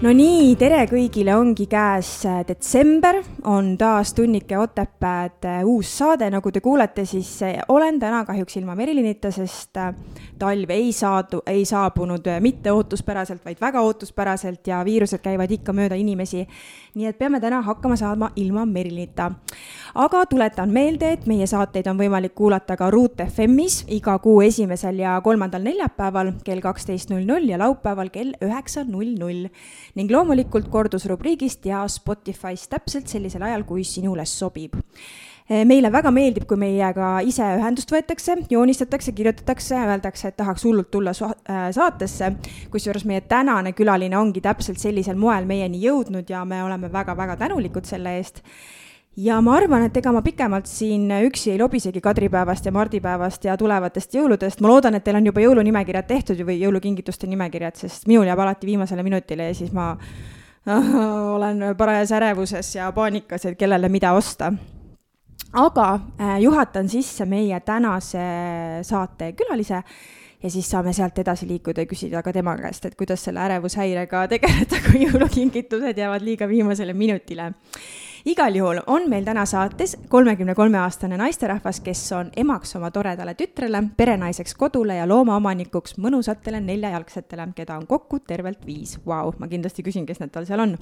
no nii, tere kõigile, ongi käes äh, detsember, on taas Tunnike Otepääd äh, uus saade, nagu te kuulete, siis äh, olen täna kahjuks ilma Merilinita, sest talv ei saadu, ei saabunud mitte ootuspäraselt, vaid väga ootuspäraselt ja viirused käivad ikka mööda inimesi. nii et peame täna hakkama saama ilma Merilinita. aga tuletan meelde, et meie saateid on võimalik kuulata ka Ruut FM-is iga kuu esimesel ja kolmandal neljapäeval kell kaksteist null null ja laupäeval kell üheksa null null ning loomulikult kordusrubriigist ja Spotify'st täpselt sellisel ajal, kui sinule sobib e, meile väga meeldib, kui meiega ise ühendust võetakse, joonistatakse, kirjutatakse, öeldakse, et tahaks hullult tulla äh, saatesse. kusjuures meie tänane külaline ongi täpselt sellisel moel meieni jõudnud ja me oleme väga-väga tänulikud selle eest ja ma arvan, et ega ma pikemalt siin üksi ei lobisegi kadripäevast ja mardipäevast ja tulevatest jõuludest, ma loodan, et teil on juba jõulunimekirjad tehtud või jõulukingituste nimekirjad, sest minul jääb alati viimasele minutile ja siis ma olen parajas ärevuses ja paanikas, et kellele mida osta. aga äh, juhatan sisse meie tänase saate külalise ja siis saame sealt edasi liikuda ja küsida ka tema käest, et kuidas selle ärevushäirega tegeleda, kui jõulukingitused jäävad liiga viimasele minutile igal juhul on meil täna saates kolmekümne kolme aastane naisterahvas, kes on emaks oma toredale tütrele, perenaiseks kodule ja loomaomanikuks mõnusatele neljajalgsetele, keda on kokku tervelt viis. Vau, ma kindlasti küsin, kes need tal seal on.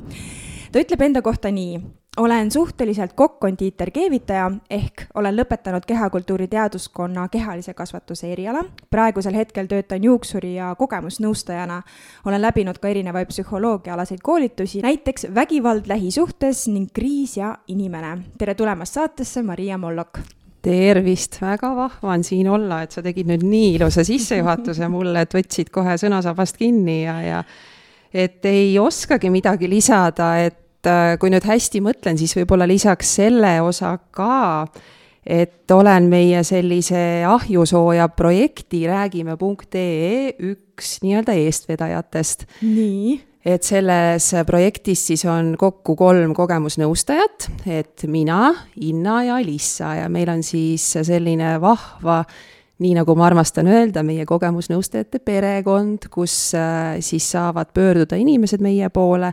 Ta ütleb enda kohta nii olen suhteliselt kokk-kondiiter keevitaja ehk olen lõpetanud kehakultuuri teaduskonna kehalise kasvatuse eriala. praegusel hetkel töötan juuksuri ja kogemusnõustajana. olen läbinud ka erinevaid psühholoogiaalaseid koolitusi, näiteks vägivald lähisuhtes ning kriis ja inimene. tere tulemast saatesse, Maria Mollok tervist, väga vahva on siin olla, et sa tegid nüüd nii ilusa sissejuhatuse mulle, et võtsid kohe sõnasabast kinni ja, ja et ei oskagi midagi lisada, et Äh, kui nüüd hästi mõtlen, siis võib-olla lisaks selle osa ka, et olen meie sellise ahjusooja projekti räägime.ee üks nii-öelda eestvedajatest. nii et selles projektis siis on kokku kolm kogemusnõustajat, et mina, Inna ja Alissa ja meil on siis selline vahva nii nagu ma armastan öelda, meie kogemusnõustajate perekond, kus äh, siis saavad pöörduda inimesed meie poole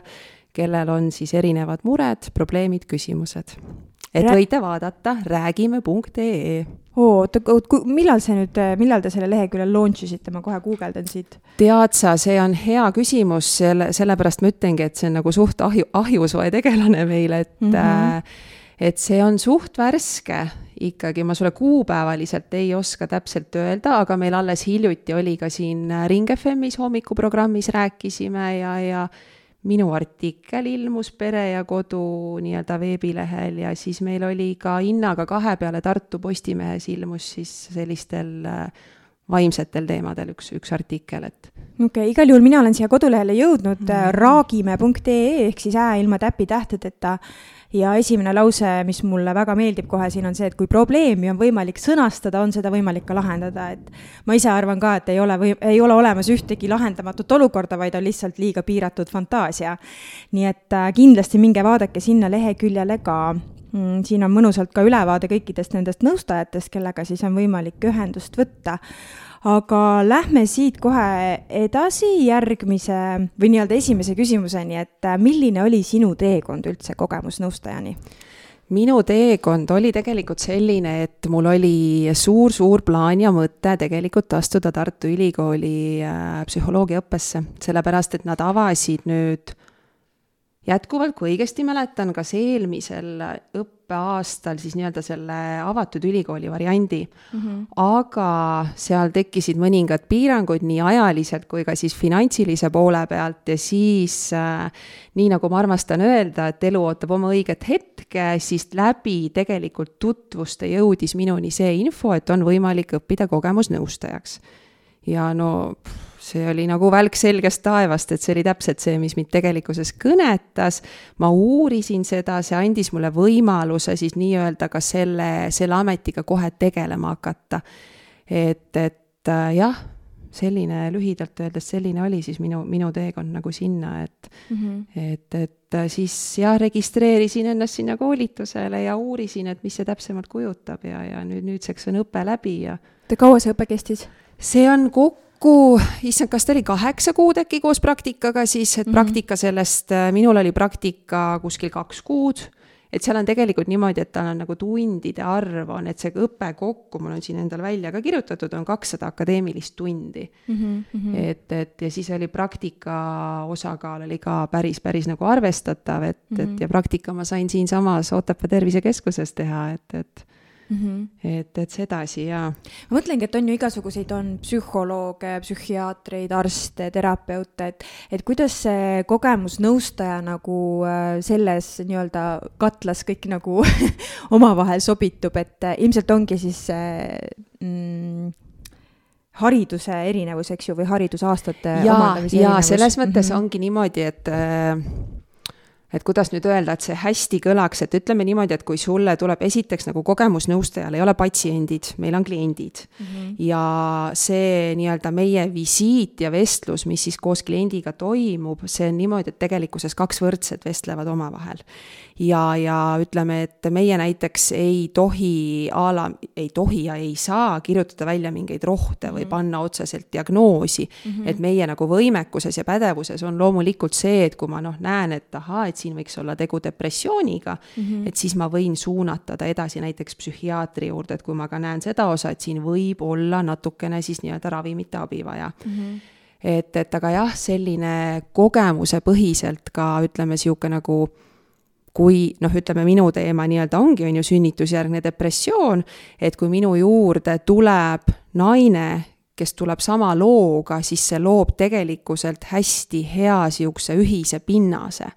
kellel on siis erinevad mured, probleemid, küsimused. et Rää... võite vaadata räägime.ee oo, oota, millal see nüüd, millal te selle lehekülje launch isite, ma kohe guugeldan siit. tead sa, see on hea küsimus, selle, sellepärast ma ütlengi, et see on nagu suht ahju, ahjusoe tegelane meil, et mm -hmm. et see on suht värske ikkagi, ma sulle kuupäevaliselt ei oska täpselt öelda, aga meil alles hiljuti oli ka siin Ring FM-is hommikuprogrammis rääkisime ja, ja minu artikkel ilmus Pere ja Kodu nii-öelda veebilehel ja siis meil oli ka hinnaga kahe peale Tartu Postimehes ilmus siis sellistel äh, vaimsetel teemadel üks, üks artikkel, et. Okei okay,, igal juhul mina olen siia kodulehele jõudnud mm -hmm. raagime.ee ehk siis ä ilma täpitähtedeta ja esimene lause, mis mulle väga meeldib kohe siin, on see, et kui probleemi on võimalik sõnastada, on seda võimalik ka lahendada, et ma ise arvan ka, et ei ole või ei ole olemas ühtegi lahendamatut olukorda, vaid on lihtsalt liiga piiratud fantaasia. nii et äh, kindlasti minge vaadake sinna leheküljele ka mm, siin on mõnusalt ka ülevaade kõikidest nendest nõustajatest, kellega siis on võimalik ühendust võtta aga lähme siit kohe edasi järgmise või nii-öelda esimese küsimuseni, et äh, milline oli sinu teekond üldse kogemusnõustajani? minu teekond oli tegelikult selline, et mul oli suur-suur plaan ja mõte tegelikult astuda Tartu Ülikooli äh, psühholoogiaõppesse, sellepärast et nad avasid nüüd jätkuvalt, kui õigesti mäletan, kas eelmisel õppeaastal siis nii-öelda selle avatud ülikooli variandi mm, -hmm. aga seal tekkisid mõningad piirangud nii ajaliselt kui ka siis finantsilise poole pealt ja siis äh, nii nagu ma armastan öelda, et elu ootab oma õiget hetke, siis läbi tegelikult tutvuste jõudis minuni see info, et on võimalik õppida kogemusnõustajaks. ja no pff, see oli nagu välk selgest taevast, et see oli täpselt see, mis mind tegelikkuses kõnetas. ma uurisin seda, see andis mulle võimaluse siis nii-öelda ka selle, selle ametiga kohe tegelema hakata. et, et äh, jah, selline lühidalt öeldes selline oli siis minu, minu teekond nagu sinna, et mm, -hmm. et, et siis jah, registreerisin ennast sinna koolitusele ja uurisin, et mis see täpsemalt kujutab ja, ja nüüd nüüdseks on õpe läbi ja. kaua see õpe kestis? see on kokku, issand, kas ta oli kaheksa kuud äkki koos praktikaga siis, et mm -hmm. praktika sellest, minul oli praktika kuskil kaks kuud et seal on tegelikult niimoodi, et tal on nagu tundide arv on, et see õpe kokku, mul on siin endal välja ka kirjutatud, on kakssada akadeemilist tundi mm. -hmm. et, et ja siis oli praktika osakaal oli ka päris, päris nagu arvestatav, et mm, -hmm. et mhm. ja praktika ma sain siinsamas Otepää Tervisekeskuses teha, et, et mm. -hmm. et, et sedasi ja. ma mõtlengi, et on ju igasuguseid, on psühholooge, psühhiaatreid, arste, terapeute, et, et kuidas see kogemusnõustaja nagu äh, selles nii-öelda katlas kõik nagu omavahel sobitub, et äh, ilmselt ongi siis mm, hariduse erinevus, eks ju, või haridusaastate ja, ja selles mõttes mm -hmm. ongi niimoodi, et äh, et kuidas nüüd öelda, et see hästi kõlaks, et ütleme niimoodi, et kui sulle tuleb esiteks nagu kogemusnõustajal ei ole patsiendid, meil on kliendid mm. -hmm. ja see nii-öelda meie visiit ja vestlus, mis siis koos kliendiga toimub, see on niimoodi, et tegelikkuses kaks võrdset vestlevad omavahel. ja, ja ütleme, et meie näiteks ei tohi a la, ei tohi ja ei saa kirjutada välja mingeid rohte või mm -hmm. panna otseselt diagnoosi mm. -hmm. et meie nagu võimekuses ja pädevuses on loomulikult see, et kui ma noh, näen, et ahaa, et et siin võiks olla tegu depressiooniga mm, -hmm. et siis ma võin suunata ta edasi näiteks psühhiaatri juurde, et kui ma ka näen seda osa, et siin võib olla natukene siis nii-öelda ravimite abi vaja mm. -hmm et, et aga jah, selline kogemusepõhiselt ka ütleme, niisugune nagu kui noh, ütleme minu teema nii-öelda ongi, on ju sünnitusjärgne depressioon, et kui minu juurde tuleb naine, kes tuleb sama looga, siis see loob tegelikkuselt hästi hea niisuguse ühise pinnase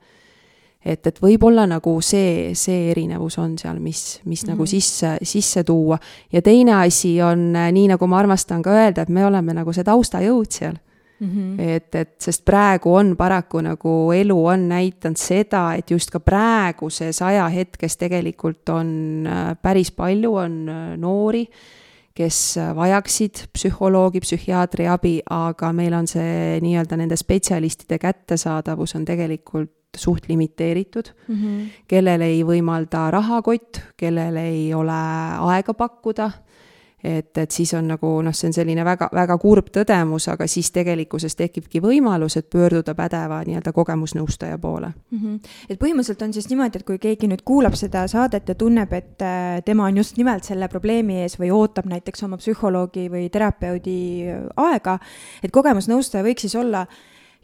et, et võib-olla nagu see, see erinevus on seal, mis, mis mm -hmm. nagu mhm. sisse, sisse tuua. ja teine asi on, äh, nii nagu ma armastan ka öelda, et me oleme nagu see taustajõud seal Mm -hmm. et, et sest praegu on paraku nagu elu on näidanud seda, et just ka praeguses ajahetkes tegelikult on äh, päris palju on äh, noori, kes vajaksid psühholoogi, psühhiaatri abi, aga meil on see nii-öelda nende spetsialistide kättesaadavus on tegelikult suht limiteeritud mm, -hmm. kellel ei võimalda rahakott, kellel ei ole aega pakkuda et, et siis on nagu noh, see on selline väga, väga kurb tõdemus, aga siis tegelikkuses tekibki võimalus, et pöörduda pädeva nii-öelda kogemusnõustaja poole mm. -hmm. et põhimõtteliselt on siis niimoodi, et kui keegi nüüd kuulab seda saadet ja tunneb, et äh, tema on just nimelt selle probleemi ees või ootab näiteks oma psühholoogi või terapeudi aega, et kogemusnõustaja võiks siis olla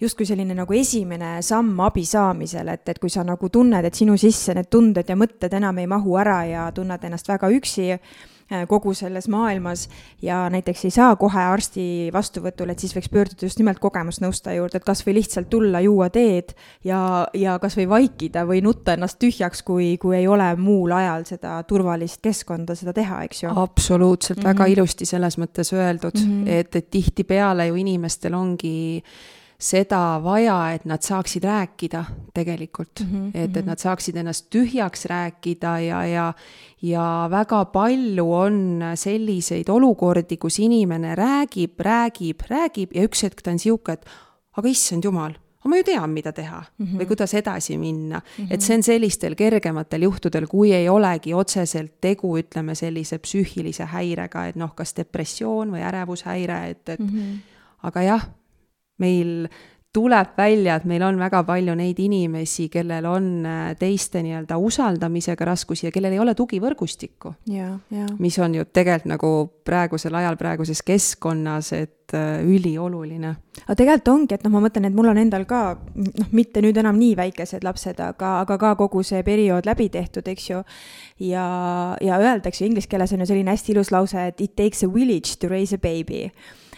justkui selline nagu esimene samm abi saamisel, et, et kui sa nagu tunned, et sinu sisse need tunded ja mõtted enam ei mahu ära ja tunned ennast väga üksi äh, kogu selles maailmas ja näiteks ei saa kohe arsti vastuvõtule, et siis võiks pöörduda just nimelt kogemusnõustaja juurde, et kas või lihtsalt tulla, juua teed ja, ja kas või vaikida või nutta ennast tühjaks, kui, kui ei ole muul ajal seda turvalist keskkonda seda teha, eks ju. absoluutselt mm, -hmm. väga ilusti selles mõttes öeldud mm, -hmm. et, et tihtipeale ju inimestel ongi seda vaja, et nad saaksid rääkida tegelikult mm, -hmm, et, et mhm. nad saaksid ennast tühjaks rääkida ja, ja, ja väga palju on selliseid olukordi, kus inimene räägib, räägib, räägib ja üks hetk ta on sihuke, et aga issand jumal aga ma ju tean, mida teha mm -hmm. või kuidas edasi minna mm. -hmm. et see on sellistel kergematel juhtudel, kui ei olegi otseselt tegu, ütleme sellise psüühilise häirega, et noh, kas depressioon või ärevushäire, et, et mm -hmm. aga jah meil tuleb välja, et meil on väga palju neid inimesi, kellel on äh, teiste nii-öelda usaldamisega raskusi ja kellel ei ole tugivõrgustikku. mis on ju tegelikult nagu praegusel ajal, praeguses keskkonnas, et äh, ülioluline. aga tegelikult ongi, et noh, ma mõtlen, et mul on endal ka noh, mitte nüüd enam nii väikesed lapsed, aga, aga ka kogu see periood läbi tehtud, eks ju. ja, ja öeldakse inglise keeles on ju selline hästi ilus lause, et it takes a village to raise a baby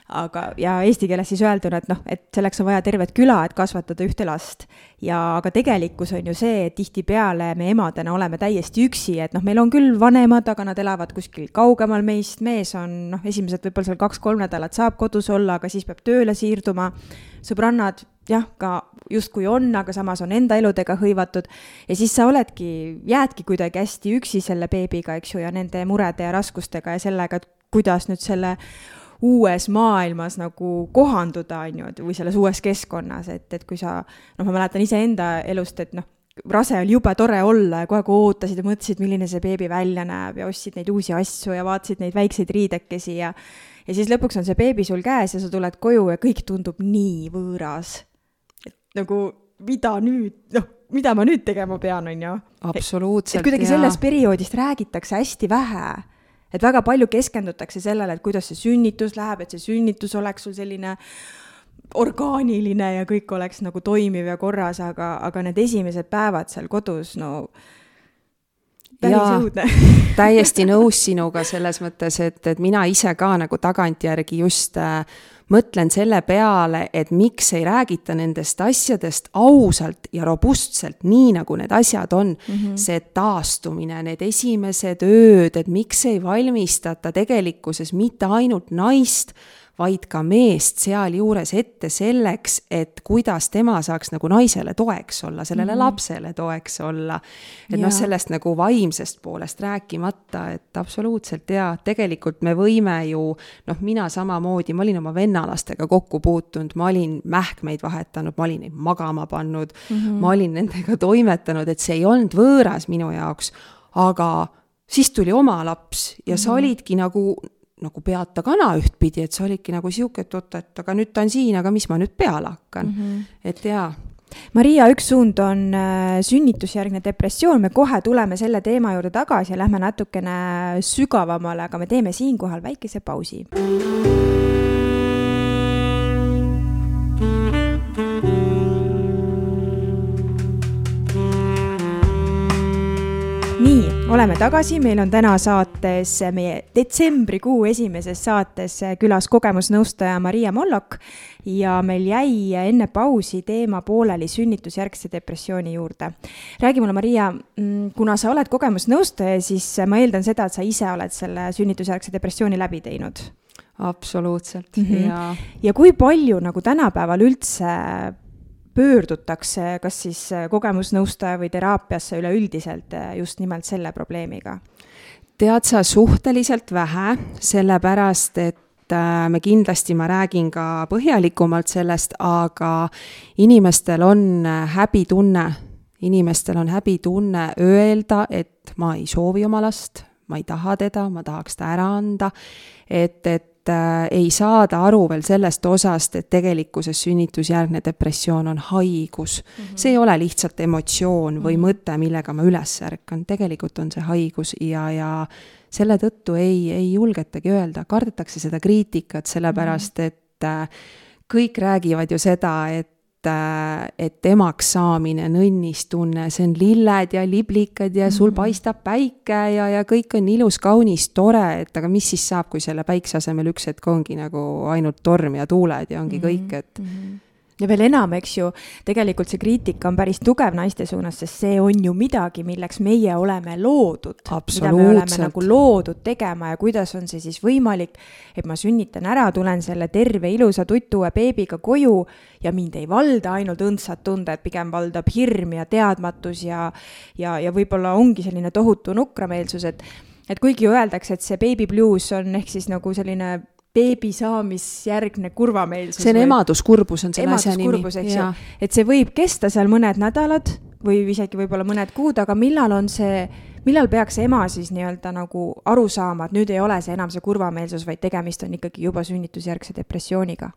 aga, ja eesti keeles siis öelduna, et noh, et selleks on vaja tervet küla, et kasvatada ühte last. ja aga tegelikkus on ju see, et tihtipeale me emadena oleme täiesti üksi, et noh, meil on küll vanemad, aga nad elavad kuskil kaugemal meist, mees on noh, esimesed võib-olla seal kaks-kolm nädalat saab kodus olla, aga siis peab tööle siirduma. sõbrannad jah, ka justkui on, aga samas on enda eludega hõivatud. ja siis sa oledki, jäädki kuidagi hästi üksi selle beebiga, eks ju, ja nende murede ja raskustega ja sellega, et kuidas nüüd selle uues maailmas nagu kohanduda, on ju, et või selles uues keskkonnas, et, et kui sa, noh, ma mäletan iseenda elust, et noh, rase oli jube tore olla ja kogu aeg ootasid ja mõtlesid, milline see beebi välja näeb ja ostsid neid uusi asju ja vaatasid neid väikseid riidekesi ja ja siis lõpuks on see beebi sul käes ja sa tuled koju ja kõik tundub nii võõras. et nagu mida nüüd, noh, mida ma nüüd tegema pean, on ju. absoluutselt. et kuidagi sellest perioodist räägitakse hästi vähe. Et väga palju keskendutakse sellele, et kuidas see sünnitus läheb, et see sünnitus oleks sul selline orgaaniline ja kõik oleks nagu toimiv ja korras, aga, aga need esimesed päevad seal kodus, no päris õudne. täiesti nõus sinuga selles mõttes, et, et mina ise ka nagu tagantjärgi just äh, mõtlen selle peale, et miks ei räägita nendest asjadest ausalt ja robustselt, nii nagu need asjad on mm. -hmm. see taastumine, need esimesed ööd, et miks ei valmistata tegelikkuses mitte ainult naist, vaid ka meest sealjuures ette selleks, et kuidas tema saaks nagu naisele toeks olla, sellele mm -hmm. lapsele toeks olla. et noh, sellest nagu vaimsest poolest rääkimata, et absoluutselt jaa, tegelikult me võime ju noh, mina samamoodi, ma olin oma vennalastega kokku puutunud, ma olin mähkmeid vahetanud, ma olin neid magama pannud mm, -hmm. ma olin nendega toimetanud, et see ei olnud võõras minu jaoks, aga siis tuli oma laps ja mm -hmm. sa mhm. olidki nagu nagu peata kana ühtpidi, et see olidki nagu sihuke, et oot, et aga nüüd ta on siin, aga mis ma nüüd peale hakkan mm, -hmm. et jaa. Maria, üks suund on äh, sünnitusjärgne depressioon, me kohe tuleme selle teema juurde tagasi ja lähme natukene sügavamale, aga me teeme siinkohal väikese pausi. Oleme tagasi, meil on täna saates, meie detsembrikuu esimeses saates külas kogemusnõustaja Maria Mollok ja meil jäi enne pausi teema pooleli sünnitusjärgse depressiooni juurde. räägi mulle, Maria, mm, kuna sa oled kogemusnõustaja, siis ma eeldan seda, et sa ise oled selle sünnitusjärgse depressiooni läbi teinud absoluutselt mm, -hmm. ja. ja kui palju nagu tänapäeval üldse pöördutakse kas siis äh, kogemusnõustaja või teraapiasse üleüldiselt äh, just nimelt selle probleemiga? tead sa, suhteliselt vähe, sellepärast et äh, me kindlasti, ma räägin ka põhjalikumalt sellest, aga inimestel on häbitunne, inimestel on häbitunne öelda, et ma ei soovi oma last, ma ei taha teda, ma tahaks ta ära anda, et, et ei saada aru veel sellest osast, et tegelikkuses sünnitusjärgne depressioon on haigus mm. -hmm. see ei ole lihtsalt emotsioon või mm -hmm. mõte, millega ma üles ärkan, tegelikult on see haigus ja, ja selle tõttu ei, ei julgetagi öelda, kardetakse seda kriitikat, sellepärast mhm. et äh, kõik räägivad ju seda, et et, et emaks saamine, nõnnistunne, see on lilled ja liblikad ja sul mhm. paistab päike ja, ja kõik on ilus, kaunis, tore, et aga mis siis saab, kui selle päikse asemel üks hetk ongi nagu ainult torm ja tuuled ja ongi kõik, et mm. -hmm ja veel enam, eks ju, tegelikult see kriitika on päris tugev naiste suunas, sest see on ju midagi, milleks meie oleme loodud. mida me oleme nagu loodud tegema ja kuidas on see siis võimalik, et ma sünnitan ära, tulen selle terve ilusa tutuue beebiga koju ja mind ei valda ainult õndsad tunded, pigem valdab hirm ja teadmatus ja, ja, ja võib-olla ongi selline tohutu nukrameelsus, et et kuigi öeldakse, et see baby blues on ehk siis nagu selline beebi saamisjärgne kurvameelsus. see on emaduskurbus, on selle asja nimi. eks ju, et see võib kesta seal mõned nädalad või isegi võib-olla mõned kuud, aga millal on see, millal peaks ema siis nii-öelda nagu aru saama, et nüüd ei ole see enam see kurvameelsus, vaid tegemist on ikkagi juba sünnitusjärgse depressiooniga?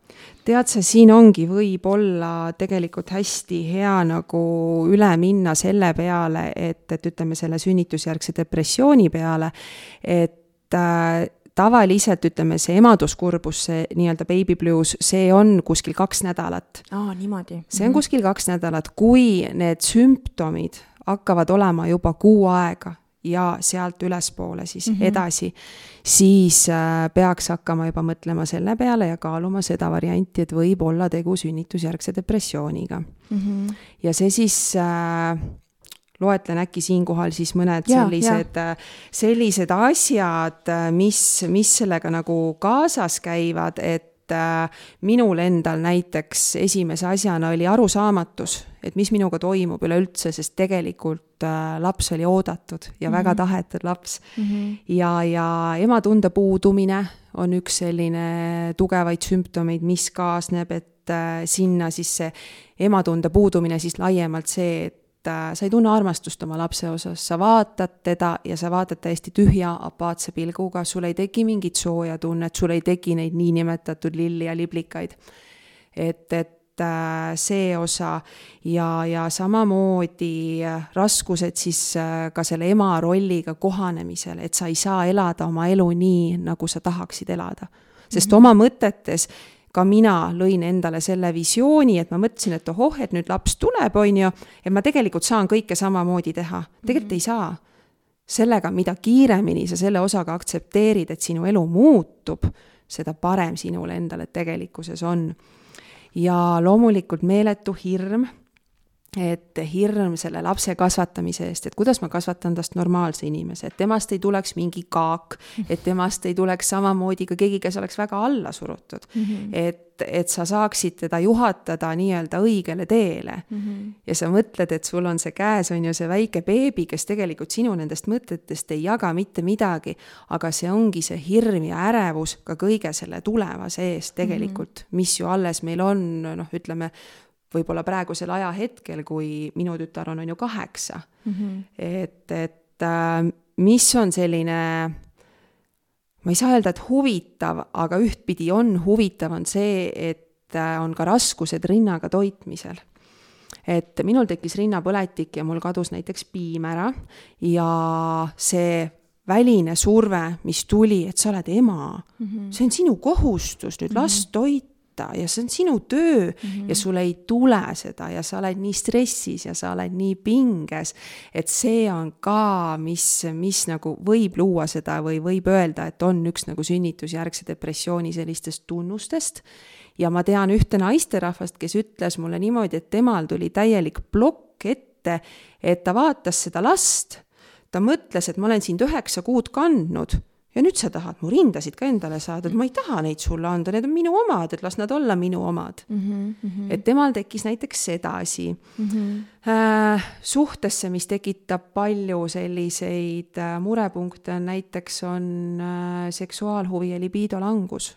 tead sa, siin ongi võib-olla tegelikult hästi hea nagu üle minna selle peale, et, et ütleme selle sünnitusjärgse depressiooni peale, et äh, tavaliselt ütleme, see emaduskurbus, see nii-öelda baby blues, see on kuskil kaks nädalat. aa, niimoodi. see on mhm. kuskil kaks nädalat, kui need sümptomid hakkavad olema juba kuu aega ja sealt ülespoole siis mm -hmm. edasi, siis äh, peaks hakkama juba mõtlema selle peale ja kaaluma seda varianti, et võib olla tegu sünnitusjärgse depressiooniga mm. -hmm. ja see siis äh, loetlen äkki siinkohal siis mõned ja, sellised, äh, sellised asjad, äh, mis, mis sellega nagu kaasas käivad, et äh, minul endal näiteks esimese asjana oli arusaamatus, et mis minuga toimub üleüldse, sest tegelikult laps oli oodatud ja mm -hmm. väga tahetud laps mm. -hmm. ja, ja ematunde puudumine on üks selline tugevaid sümptomeid, mis kaasneb, et sinna siis see ematunde puudumine siis laiemalt see, et sa ei tunne armastust oma lapse osas, sa vaatad teda ja sa vaatad täiesti tühja apaatse pilguga, sul ei teki mingit sooja tunnet, sul ei teki neid niinimetatud lilli ja liblikaid. et, et äh, see osa ja, ja samamoodi äh, raskused siis ka selle ema rolliga kohanemisel, et sa ei saa elada oma elu nii, nagu sa tahaksid elada. sest -hmm. oma mõtetes ka mina lõin endale selle visiooni, et ma mõtlesin, et ohoh, et nüüd laps tuleb, on ju, et ma tegelikult saan kõike samamoodi teha. tegelikult mm -hmm. ei saa. sellega, mida kiiremini sa selle osaga aktsepteerid, et sinu elu muutub, seda parem sinule endale tegelikkuses on. ja loomulikult meeletu hirm et hirm selle lapse kasvatamise eest, et kuidas ma kasvatan tast normaalse inimese, et temast ei tuleks mingi kaak, et temast ei tuleks samamoodi ka keegi, kes oleks väga alla surutud mm. -hmm. et, et sa saaksid teda juhatada nii-öelda õigele teele mm. -hmm. ja sa mõtled, et sul on see käes, on ju see väike beebi, kes tegelikult sinu nendest mõtetest ei jaga mitte midagi, aga see ongi see hirm ja ärevus ka kõige selle tulevase eest tegelikult mm, -hmm. mis ju alles meil on, noh, ütleme võib-olla praegusel ajahetkel, kui minu tütar on, on ju kaheksa mm. -hmm. et, et äh, mis on selline, ma ei saa öelda, et huvitav, aga ühtpidi on huvitav, on see, et äh, on ka raskused rinnaga toitmisel et minul tekkis rinnapõletik ja mul kadus näiteks piim ära ja see väline surve, mis tuli, et sa oled ema mm, -hmm. see on sinu kohustus nüüd mm -hmm. last toita ja see on sinu töö mm -hmm. ja sul ei tule seda ja sa oled nii stressis ja sa oled nii pinges, et see on ka, mis, mis nagu võib luua seda või võib öelda, et on üks nagu sünnitusjärgse depressiooni sellistest tunnustest. ja ma tean ühte naisterahvast, kes ütles mulle niimoodi, et temal tuli täielik plokk ette, et ta vaatas seda last ta mõtles, et ma olen sind üheksa kuud kandnud ja nüüd sa tahad mu rindasid ka endale saada, et ma ei taha neid sulle anda, need on minu omad, et las nad olla minu omad mm. -hmm. et temal tekkis näiteks sedasi mm. -hmm. Äh, suhtesse, mis tekitab palju selliseid äh, murepunkte, on näiteks on äh, seksuaalhuvi ja libido langus.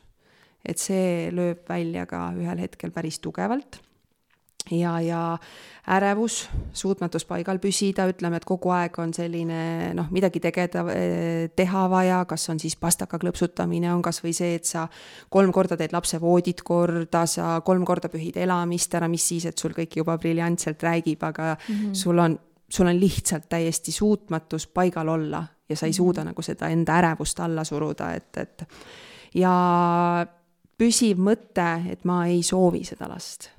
et see lööb välja ka ühel hetkel päris tugevalt ja, ja ärevus, suutmatus paigal püsida, ütleme, et kogu aeg on selline noh, midagi tegeda, teha vaja, kas on siis pastaka klõpsutamine, on kas või see, et sa kolm korda teed lapse voodid korda, sa kolm korda pühid elamist ära, mis siis, et sul kõik juba briljantselt räägib, aga mm -hmm. sul on, sul on lihtsalt täiesti suutmatus paigal olla ja sa ei suuda mm -hmm. nagu seda enda ärevust alla suruda, et, et ja püsiv mõte, et ma ei soovi seda last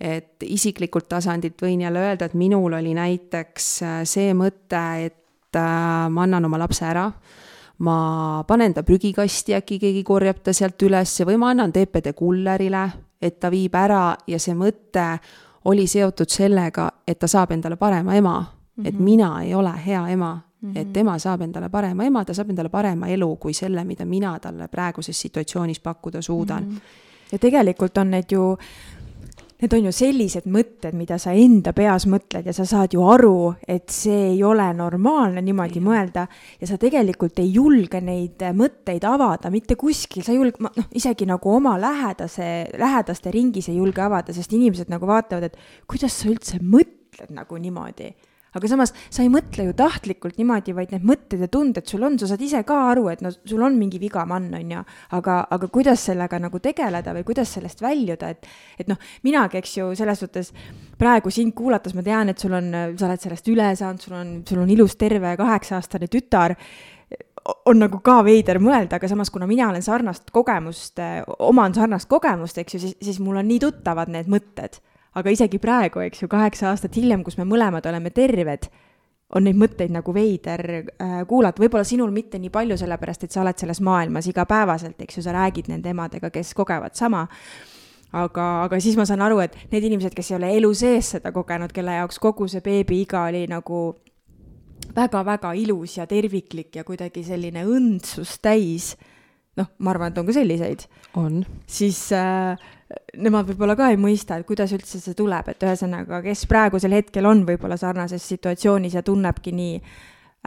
et isiklikult tasandilt võin jälle öelda, et minul oli näiteks äh, see mõte, et äh, ma annan oma lapse ära, ma panen ta prügikasti, äkki keegi korjab ta sealt üles või ma annan TPD kullerile, et ta viib ära ja see mõte oli seotud sellega, et ta saab endale parema ema mm, -hmm. et mhm. mina ei ole hea ema mm, -hmm. et tema saab endale parema ema, ta saab endale parema elu kui selle, mida mina talle praeguses situatsioonis pakkuda suudan mm. -hmm. ja tegelikult on need ju need on ju sellised mõtted, mida sa enda peas mõtled ja sa saad ju aru, et see ei ole normaalne niimoodi ja. mõelda. Ja sa tegelikult ei julge neid mõtteid avada mitte kuskil, sa ei julge, noh, isegi nagu oma lähedase, lähedaste ringis ei julge avada, sest inimesed nagu vaatavad, et kuidas sa üldse mõtled nagu niimoodi aga samas sa ei mõtle ju tahtlikult niimoodi, vaid need mõtted ja tunded sul on, sa saad ise ka aru, et no sul on mingi viga mann, on ju. aga, aga kuidas sellega nagu tegeleda või kuidas sellest väljuda, et, et noh, minagi, eks ju, selles suhtes praegu sind kuulates ma tean, et sul on, sa oled sellest üle saanud, sul on, sul on ilus terve kaheksa-aastane tütar on nagu ka veider mõelda, aga samas, kuna mina olen sarnast kogemust, oman sarnast kogemust, eks ju, siis, siis mul on nii tuttavad need mõtted aga isegi praegu, eks ju, kaheksa aastat hiljem, kus me mõlemad oleme terved, on neid mõtteid nagu veider äh, kuulata, võib-olla sinul mitte nii palju, sellepärast et sa oled selles maailmas igapäevaselt, eks ju, sa räägid nende emadega, kes kogevad sama aga, aga siis ma saan aru, et need inimesed, kes ei ole elu sees seda kogenud, kelle jaoks kogu see beebiiga oli nagu väga-väga ilus ja terviklik ja kuidagi selline õndsus täis, noh, ma arvan, et on ka selliseid. on. siis äh, nemad võib-olla ka ei mõista, et kuidas üldse see tuleb, et ühesõnaga, kes praegusel hetkel on võib-olla sarnases situatsioonis ja tunnebki nii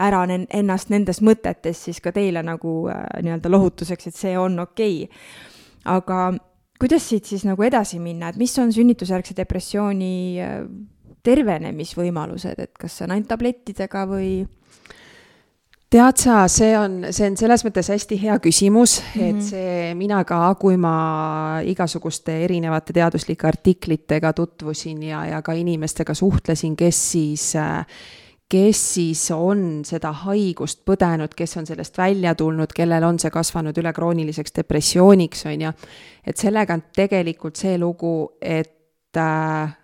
ära ennast nendes mõtetes, siis ka teile nagu äh, nii-öelda lohutuseks, et see on okei okay.. aga kuidas siit siis nagu edasi minna, et mis on sünnitusjärgse depressiooni äh, tervenemisvõimalused, et kas see on ainult tablettidega või? Tead sa, see on, see on selles mõttes hästi hea küsimus mm, -hmm. et mhm. see, mina ka, kui ma igasuguste erinevate teaduslike artiklitega tutvusin ja, ja ka inimestega suhtlesin, kes siis kes siis on seda haigust põdenud, kes on sellest välja tulnud, kellel on see kasvanud üle krooniliseks depressiooniks, on ju. et sellega on tegelikult see lugu, et äh,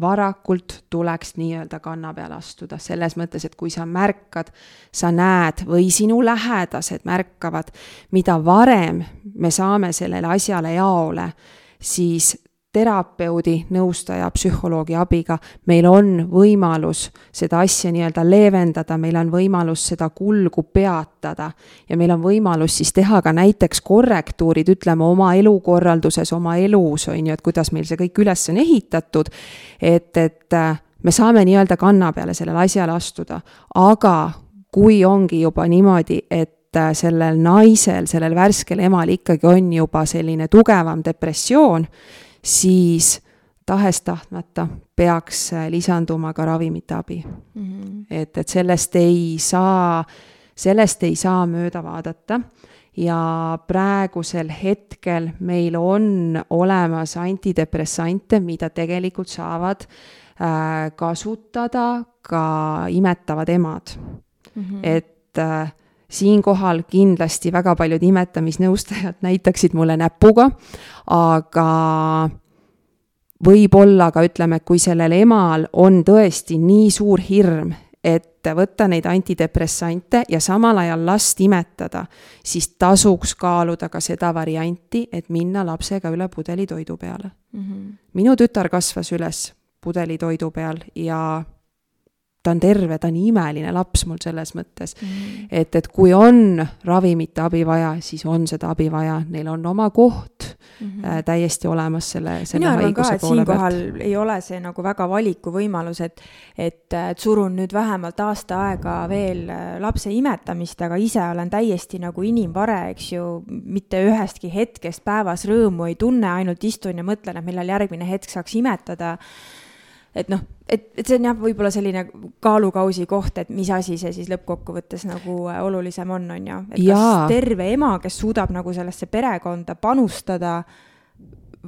varakult tuleks nii-öelda kanna peale astuda, selles mõttes, et kui sa märkad, sa näed või sinu lähedased märkavad, mida varem me saame sellele asjale jaole, siis terapeudi, nõustaja, psühholoogi abiga meil on võimalus seda asja nii-öelda leevendada, meil on võimalus seda kulgu peatada ja meil on võimalus siis teha ka näiteks korrektuurid, ütleme, oma elukorralduses, oma elus, on ju, et kuidas meil see kõik üles on ehitatud, et, et äh, me saame nii-öelda kanna peale sellele asjale astuda, aga kui ongi juba niimoodi, et äh, sellel naisel, sellel värskel emal ikkagi on juba selline tugevam depressioon, siis tahes-tahtmata peaks äh, lisanduma ka ravimite abi mm. -hmm. et, et sellest ei saa, sellest ei saa mööda vaadata ja praegusel hetkel meil on olemas antidepressante, mida tegelikult saavad äh, kasutada ka imetavad emad mm. -hmm. et äh, siinkohal kindlasti väga paljud imetamisnõustajad näitaksid mulle näpuga, aga võib-olla ka ütleme, kui sellel emal on tõesti nii suur hirm, et võtta neid antidepressante ja samal ajal last imetada, siis tasuks kaaluda ka seda varianti, et minna lapsega üle pudelitoidu peale mm. -hmm. minu tütar kasvas üles pudelitoidu peal ja ta on terve, ta on imeline laps mul selles mõttes mm. et, et kui on ravimite abi vaja, siis on seda abi vaja, neil on oma koht mm -hmm. äh, täiesti olemas selle, selle mina arvan ka, et siinkohal ei ole see nagu väga valikuvõimalus, et et, et surun nüüd vähemalt aasta aega veel äh, lapse imetamist, aga ise olen täiesti nagu inimvare, eks ju, mitte ühestki hetkest päevas rõõmu ei tunne, ainult istun ja mõtlen, et millal järgmine hetk saaks imetada et noh, et, et see on jah, võib-olla selline kaalukausi koht, et mis asi see siis lõppkokkuvõttes nagu äh, olulisem on, on ju. et Jaa. kas terve ema, kes suudab nagu sellesse perekonda panustada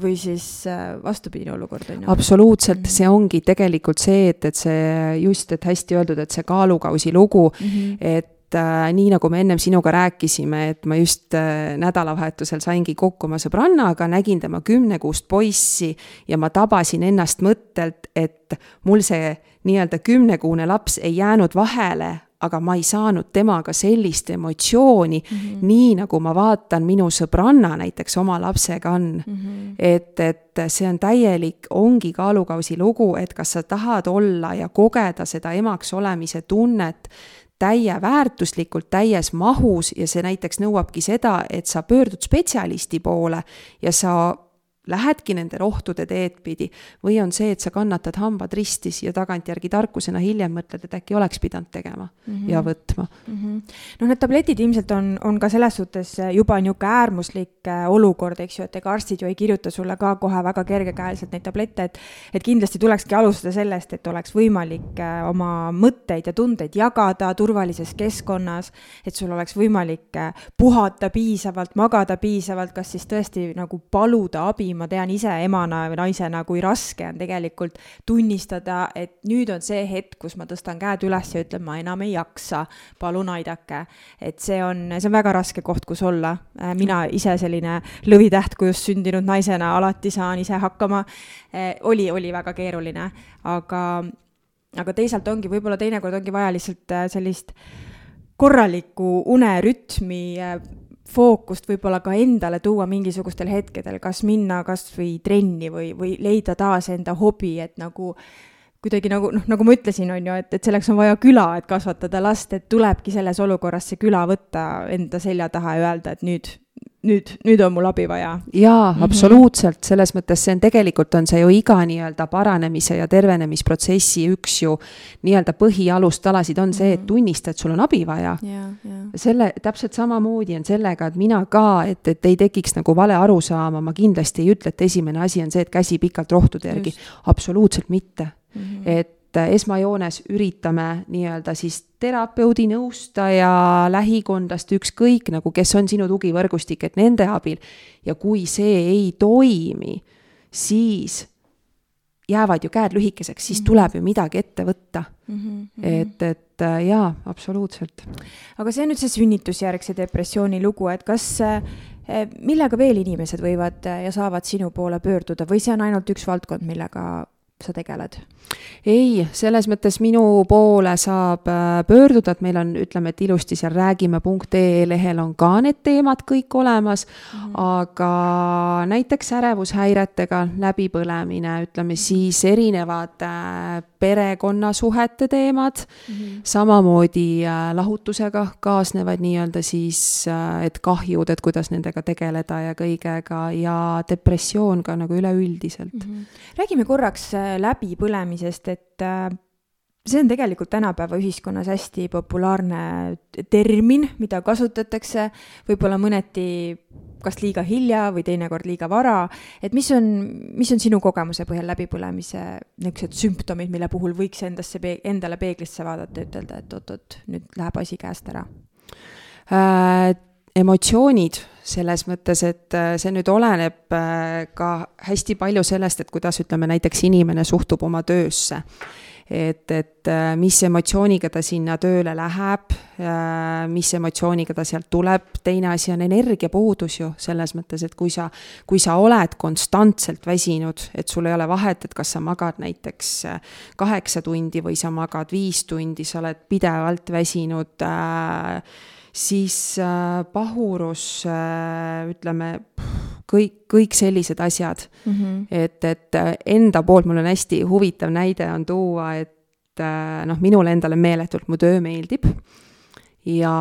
või siis äh, vastupidine olukord on ju. absoluutselt -hmm. see ongi tegelikult see, et, et see just, et hästi öeldud, et see kaalukausi lugu mm, -hmm. et et äh, nii nagu me ennem sinuga rääkisime, et ma just äh, nädalavahetusel saingi kokku oma sõbrannaga, nägin tema kümnekuust poissi ja ma tabasin ennast mõttelt, et mul see nii-öelda kümnekuune laps ei jäänud vahele, aga ma ei saanud temaga sellist emotsiooni mm, -hmm. nii nagu ma vaatan minu sõbranna näiteks oma lapsega on mm. -hmm. et, et see on täielik, ongi kaalukausi lugu, et kas sa tahad olla ja kogeda seda emaks olemise tunnet täieväärtuslikult, täies mahus ja see näiteks nõuabki seda, et sa pöördud spetsialisti poole ja sa lähedki nende rohtude teed pidi või on see, et sa kannatad hambad ristis ja tagantjärgi tarkusena hiljem mõtled, et äkki oleks pidanud tegema mm -hmm. ja võtma mm. -hmm. noh, need tabletid ilmselt on, on ka selles suhtes juba niisugune äärmuslik äh, olukord, eks ju, et ega arstid ju ei kirjuta sulle ka kohe väga kergekäeliselt neid tablette, et et kindlasti tulekski alustada sellest, et oleks võimalik äh, oma mõtteid ja tundeid jagada turvalises keskkonnas, et sul oleks võimalik äh, puhata piisavalt, magada piisavalt, kas siis tõesti nagu paluda abi ma tean ise emana või naisena, kui raske on tegelikult tunnistada, et nüüd on see hetk, kus ma tõstan käed üles ja ütlen, ma enam ei jaksa, palun aidake. et see on, see on väga raske koht, kus olla. Äh, mina ise selline lõvitähtkujust sündinud naisena alati saan ise hakkama. Äh, oli, oli väga keeruline, aga, aga teisalt ongi, võib-olla teinekord ongi vaja lihtsalt äh, sellist korralikku unerütmi fookust võib-olla ka endale tuua mingisugustel hetkedel, kas minna kas või trenni või, või leida taas enda hobi, et nagu kuidagi nagu noh, nagu ma ütlesin, on ju, et, et selleks on vaja küla, et kasvatada last, et tulebki selles olukorras see küla võtta enda selja taha ja öelda, et nüüd nüüd, nüüd on mul abi vaja. jaa mm, -hmm. absoluutselt, selles mõttes see on tegelikult on see ju iga nii-öelda paranemise ja tervenemisprotsessi üks ju nii-öelda põhialustalasid on see, et mhm. tunnista, et sul on abi vaja. selle, täpselt samamoodi on sellega, et mina ka, et, et ei tekiks nagu vale arusaama, ma kindlasti ei ütle, et esimene asi on see, et käsi pikalt rohtude järgi, absoluutselt mitte mm. -hmm. et esmajoones üritame nii-öelda siis terapeudi, nõustaja, lähikondlast, ükskõik nagu, kes on sinu tugivõrgustik, et nende abil ja kui see ei toimi, siis jäävad ju käed lühikeseks, siis mhm. tuleb ju midagi ette võtta mm. -hmm. et, et äh, jaa, absoluutselt. aga see on nüüd see sünnitusjärgse depressiooni lugu, et kas äh, millega veel inimesed võivad äh, ja saavad sinu poole pöörduda või see on ainult üks valdkond, millega sa tegeled? Ei, selles mõttes minu poole saab äh, pöörduda, et meil on, ütleme, et ilusti seal räägime.ee lehel on ka need teemad kõik olemas mm, -hmm. aga näiteks ärevushäiretega läbipõlemine, ütleme siis erinevad äh, perekonnasuhete teemad mm, -hmm. samamoodi äh, lahutusega kaasnevad nii-öelda siis, et kahjud, et kuidas nendega tegeleda ja kõigega ja depressioon ka nagu üleüldiselt mm. -hmm. räägime korraks läbipõlemisest, et äh, see on tegelikult tänapäeva ühiskonnas hästi populaarne termin, mida kasutatakse võib-olla mõneti kas liiga hilja või teinekord liiga vara, et mis on, mis on sinu kogemuse põhjal läbipõlemise niisugused sümptomid, mille puhul võiks endasse, endale peeglisse vaadata ja ütelda, et oot-oot, nüüd läheb asi käest ära äh,? emotsioonid selles mõttes, et äh, see nüüd oleneb äh, ka hästi palju sellest, et kuidas, ütleme näiteks inimene suhtub oma töösse. et, et äh, mis emotsiooniga ta sinna tööle läheb, mis emotsiooniga ta sealt tuleb, teine asi on energiapuudus ju, selles mõttes, et kui sa, kui sa oled konstantselt väsinud, et sul ei ole vahet, et kas sa magad näiteks kaheksa tundi või sa magad viis tundi, sa oled pidevalt väsinud äh, siis äh, pahurus äh,, ütleme, kõik, kõik sellised asjad mm. -hmm. et, et äh, enda poolt mul on hästi huvitav näide on tuua, et noh, minule endale meeletult mu töö meeldib. ja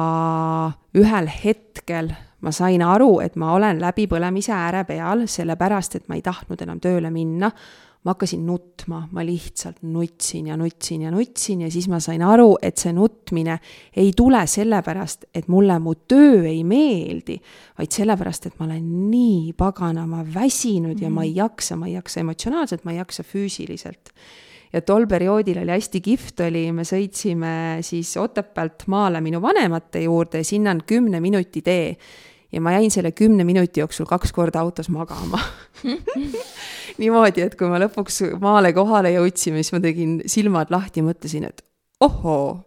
ühel hetkel ma sain aru, et ma olen läbipõlemise ääre peal, sellepärast et ma ei tahtnud enam tööle minna ma hakkasin nutma, ma lihtsalt nutsin ja nutsin ja nutsin ja siis ma sain aru, et see nutmine ei tule sellepärast, et mulle mu töö ei meeldi, vaid sellepärast, et ma olen nii paganama väsinud ja ma ei mhm. jaksa, ma ei jaksa emotsionaalselt, ma ei jaksa füüsiliselt ja tol perioodil oli hästi kihvt oli, me sõitsime siis Otepäält maale minu vanemate juurde ja sinna on kümne minuti tee ja ma jäin selle kümne minuti jooksul kaks korda autos magama niimoodi, et kui ma lõpuks maale kohale jõudsime, siis ma tegin silmad lahti ja mõtlesin, et ohoo,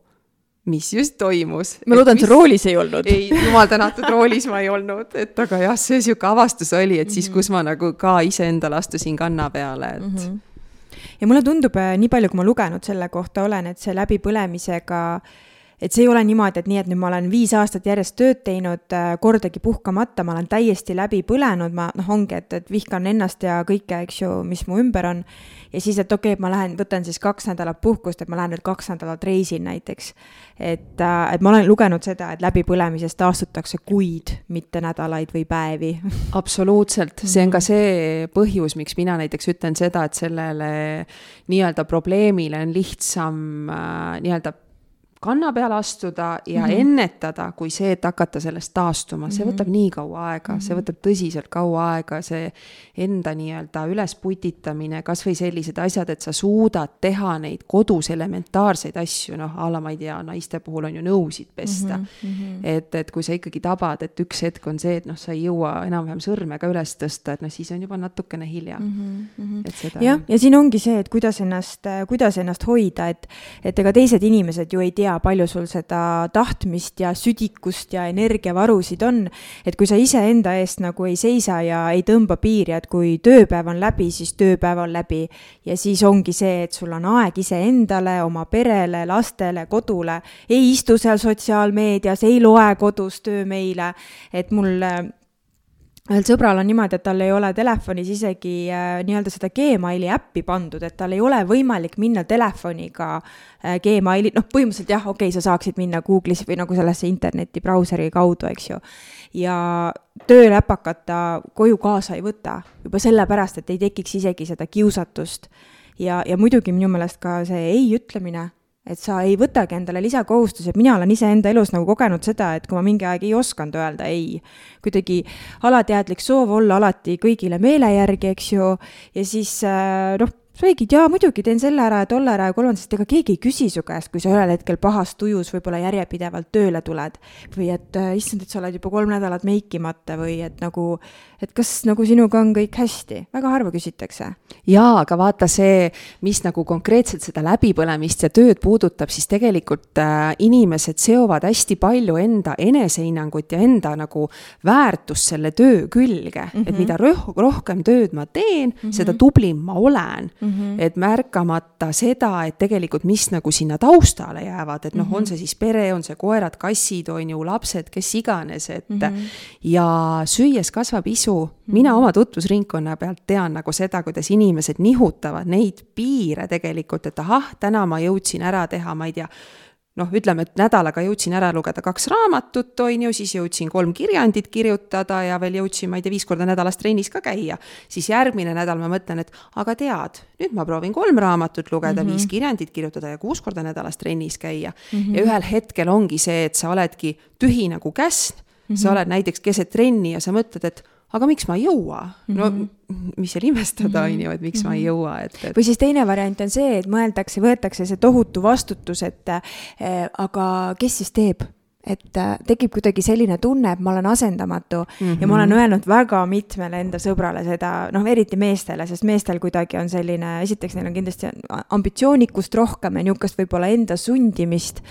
mis just toimus. ma loodan, et sa roolis ei olnud. ei, jumal tänatud, roolis ma ei olnud, et aga jah, see sihuke avastus oli, et siis, mhm. kus ma nagu ka iseendale astusin kanna peale, et mm. -hmm. ja mulle tundub, äh, nii palju, kui ma lugenud selle kohta olen, et see läbipõlemisega äh, et see ei ole niimoodi, et nii, et nüüd ma olen viis aastat järjest tööd teinud, äh, kordagi puhkamata, ma olen täiesti läbi põlenud, ma noh, ongi, et, et vihkan ennast ja kõike, eks ju, mis mu ümber on. ja siis, et okei okay,, ma lähen, võtan siis kaks nädalat puhkust, et ma lähen nüüd kaks nädalat reisin näiteks. et, äh, et ma olen lugenud seda, et läbipõlemisest taastutakse kuid, mitte nädalaid või päevi. absoluutselt, see on ka mhm. see põhjus, miks mina näiteks ütlen seda, et sellele nii-öelda probleemile on lihtsam äh, nii-öelda kanna peale astuda ja mm -hmm. ennetada, kui see, et hakata sellest taastuma, see mm -hmm. võtab nii kaua aega mm, -hmm. see mhm. võtab tõsiselt kaua aega, see enda nii-öelda ülesputitamine, kasvõi sellised asjad, et sa suudad teha neid kodus elementaarseid asju, noh, a la ma ei tea, naiste puhul on ju nõusid pesta mm. -hmm. et, et kui sa ikkagi tabad, et üks hetk on see, et noh, sa ei jõua enam-vähem sõrme ka üles tõsta, et noh, siis on juba natukene hilja mm. -hmm. et seda. jah, ja siin ongi see, et kuidas ennast, kuidas ennast hoida, et, et ega teised inimesed ju ei tea, tea, palju sul seda tahtmist ja südikust ja energiavarusid on. et kui sa iseenda eest nagu ei seisa ja ei tõmba piiri, et kui tööpäev on läbi, siis tööpäev on läbi. ja siis ongi see, et sul on aeg iseendale, oma perele, lastele, kodule. ei istu seal sotsiaalmeedias, ei loe kodus töömeile, et mul ühel sõbral on niimoodi, et tal ei ole telefonis isegi äh, nii-öelda seda Gmaili äppi pandud, et tal ei ole võimalik minna telefoniga äh, Gmaili, noh, põhimõtteliselt jah, okei okay,, sa saaksid minna Google'is või nagu sellesse interneti brauseri kaudu, eks ju. ja tööläpakat ta koju kaasa ei võta juba sellepärast, et ei tekiks isegi seda kiusatust. ja, ja muidugi minu meelest ka see ei ütlemine et sa ei võtagi endale lisakohustusi, et mina olen iseenda elus nagu kogenud seda, et kui ma mingi aeg ei osanud öelda ei, kuidagi alateadlik soov olla alati kõigile meele järgi, eks ju, ja siis äh, noh, sa räägid, jaa, muidugi teen selle ära ja tolle ära ja kolmanda, sest ega keegi ei küsi su käest, kui sa ühel hetkel pahas tujus võib-olla järjepidevalt tööle tuled. või et äh, issand, et sa oled juba kolm nädalat meikimata või et nagu, et kas nagu sinuga on kõik hästi, väga harva küsitakse. jaa, aga vaata see, mis nagu konkreetselt seda läbipõlemist ja tööd puudutab, siis tegelikult äh, inimesed seovad hästi palju enda enesehinnangut ja enda nagu väärtust selle töö külge mm, -hmm. et mhm. mida roh rohkem tööd ma teen mm, -hmm. seda tublim ma olen mm. -hmm. et märkamata seda, et tegelikult, mis nagu sinna taustale jäävad, et noh mm -hmm., on see siis pere, on see koerad, kassid, on ju, lapsed, kes iganes, et mm. -hmm. ja süües kasvab isu mm. -hmm. mina oma tutvusringkonna pealt tean nagu seda, kuidas inimesed nihutavad neid piire tegelikult, et ahah, täna ma jõudsin ära teha, ma ei tea noh, ütleme, et nädalaga jõudsin ära lugeda kaks raamatut, on ju, siis jõudsin kolm kirjandit kirjutada ja veel jõudsin, ma ei tea, viis korda nädalas trennis ka käia. siis järgmine nädal ma mõtlen, et aga tead, nüüd ma proovin kolm raamatut lugeda mm, -hmm. viis kirjandit kirjutada ja kuus korda nädalas trennis käia mm. -hmm. ja ühel hetkel ongi see, et sa oledki tühi nagu käsn sa oled näiteks keset trenni ja sa mõtled, et aga miks ma ei jõua mm? -hmm. no mhm. mis seal imestada, on ju, et miks mm -hmm. ma ei mhm. jõua, et, et. või siis teine variant on see, et mõeldakse, võetakse see tohutu vastutus, et äh, aga kes siis teeb et äh, tekib kuidagi selline tunne, et ma olen asendamatu mm -hmm. ja ma olen mhm. öelnud väga mitmele enda sõbrale seda, noh, eriti meestele, sest meestel kuidagi on selline, esiteks neil on kindlasti ambitsioonikust rohkem ja niisugust võib-olla enda sundimist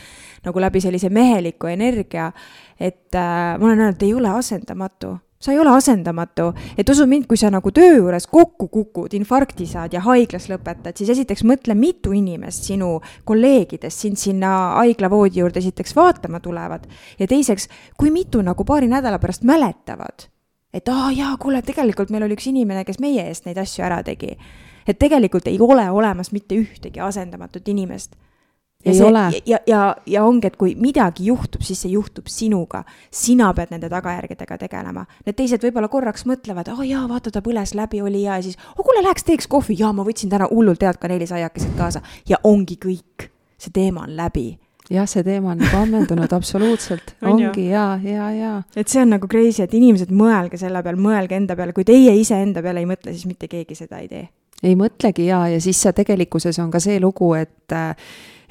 nagu läbi sellise meheliku energia, et äh, ma olen öelnud, ei ole asendamatu sa ei ole asendamatu, et usu mind, kui sa nagu töö juures kokku kukud, infarkti saad ja haiglas lõpetad, siis esiteks mõtle, mitu inimest sinu kolleegidest sind sinna haiglavoodi juurde esiteks vaatama tulevad ja teiseks, kui mitu nagu paari nädala pärast mäletavad, et aa jaa, kuule, tegelikult meil oli üks inimene, kes meie eest neid asju ära tegi. et tegelikult ei ole olemas mitte ühtegi asendamatut inimest ja ei see, ole. ja, ja, ja ongi, et kui midagi juhtub, siis see juhtub sinuga. sina pead nende tagajärgedega tegelema. Need teised võib-olla korraks mõtlevad, aa oh, jaa, vaata, ta põles läbi, oli hea ja siis, oh kuule, läheks teeks kohvi, jaa, ma võtsin täna hullult head kaneelisaiakesed kaasa ja ongi kõik. see teema on läbi jah, see teema on nagu ammendunud absoluutselt, ongi ja, ja, ja. et see on nagu crazy, et inimesed, mõelge selle peale, mõelge enda peale, kui teie iseenda peale ei mõtle, siis mitte keegi seda ei tee. ei mõtlegi ja, ja siis see tegelikkuses on ka see lugu, et äh,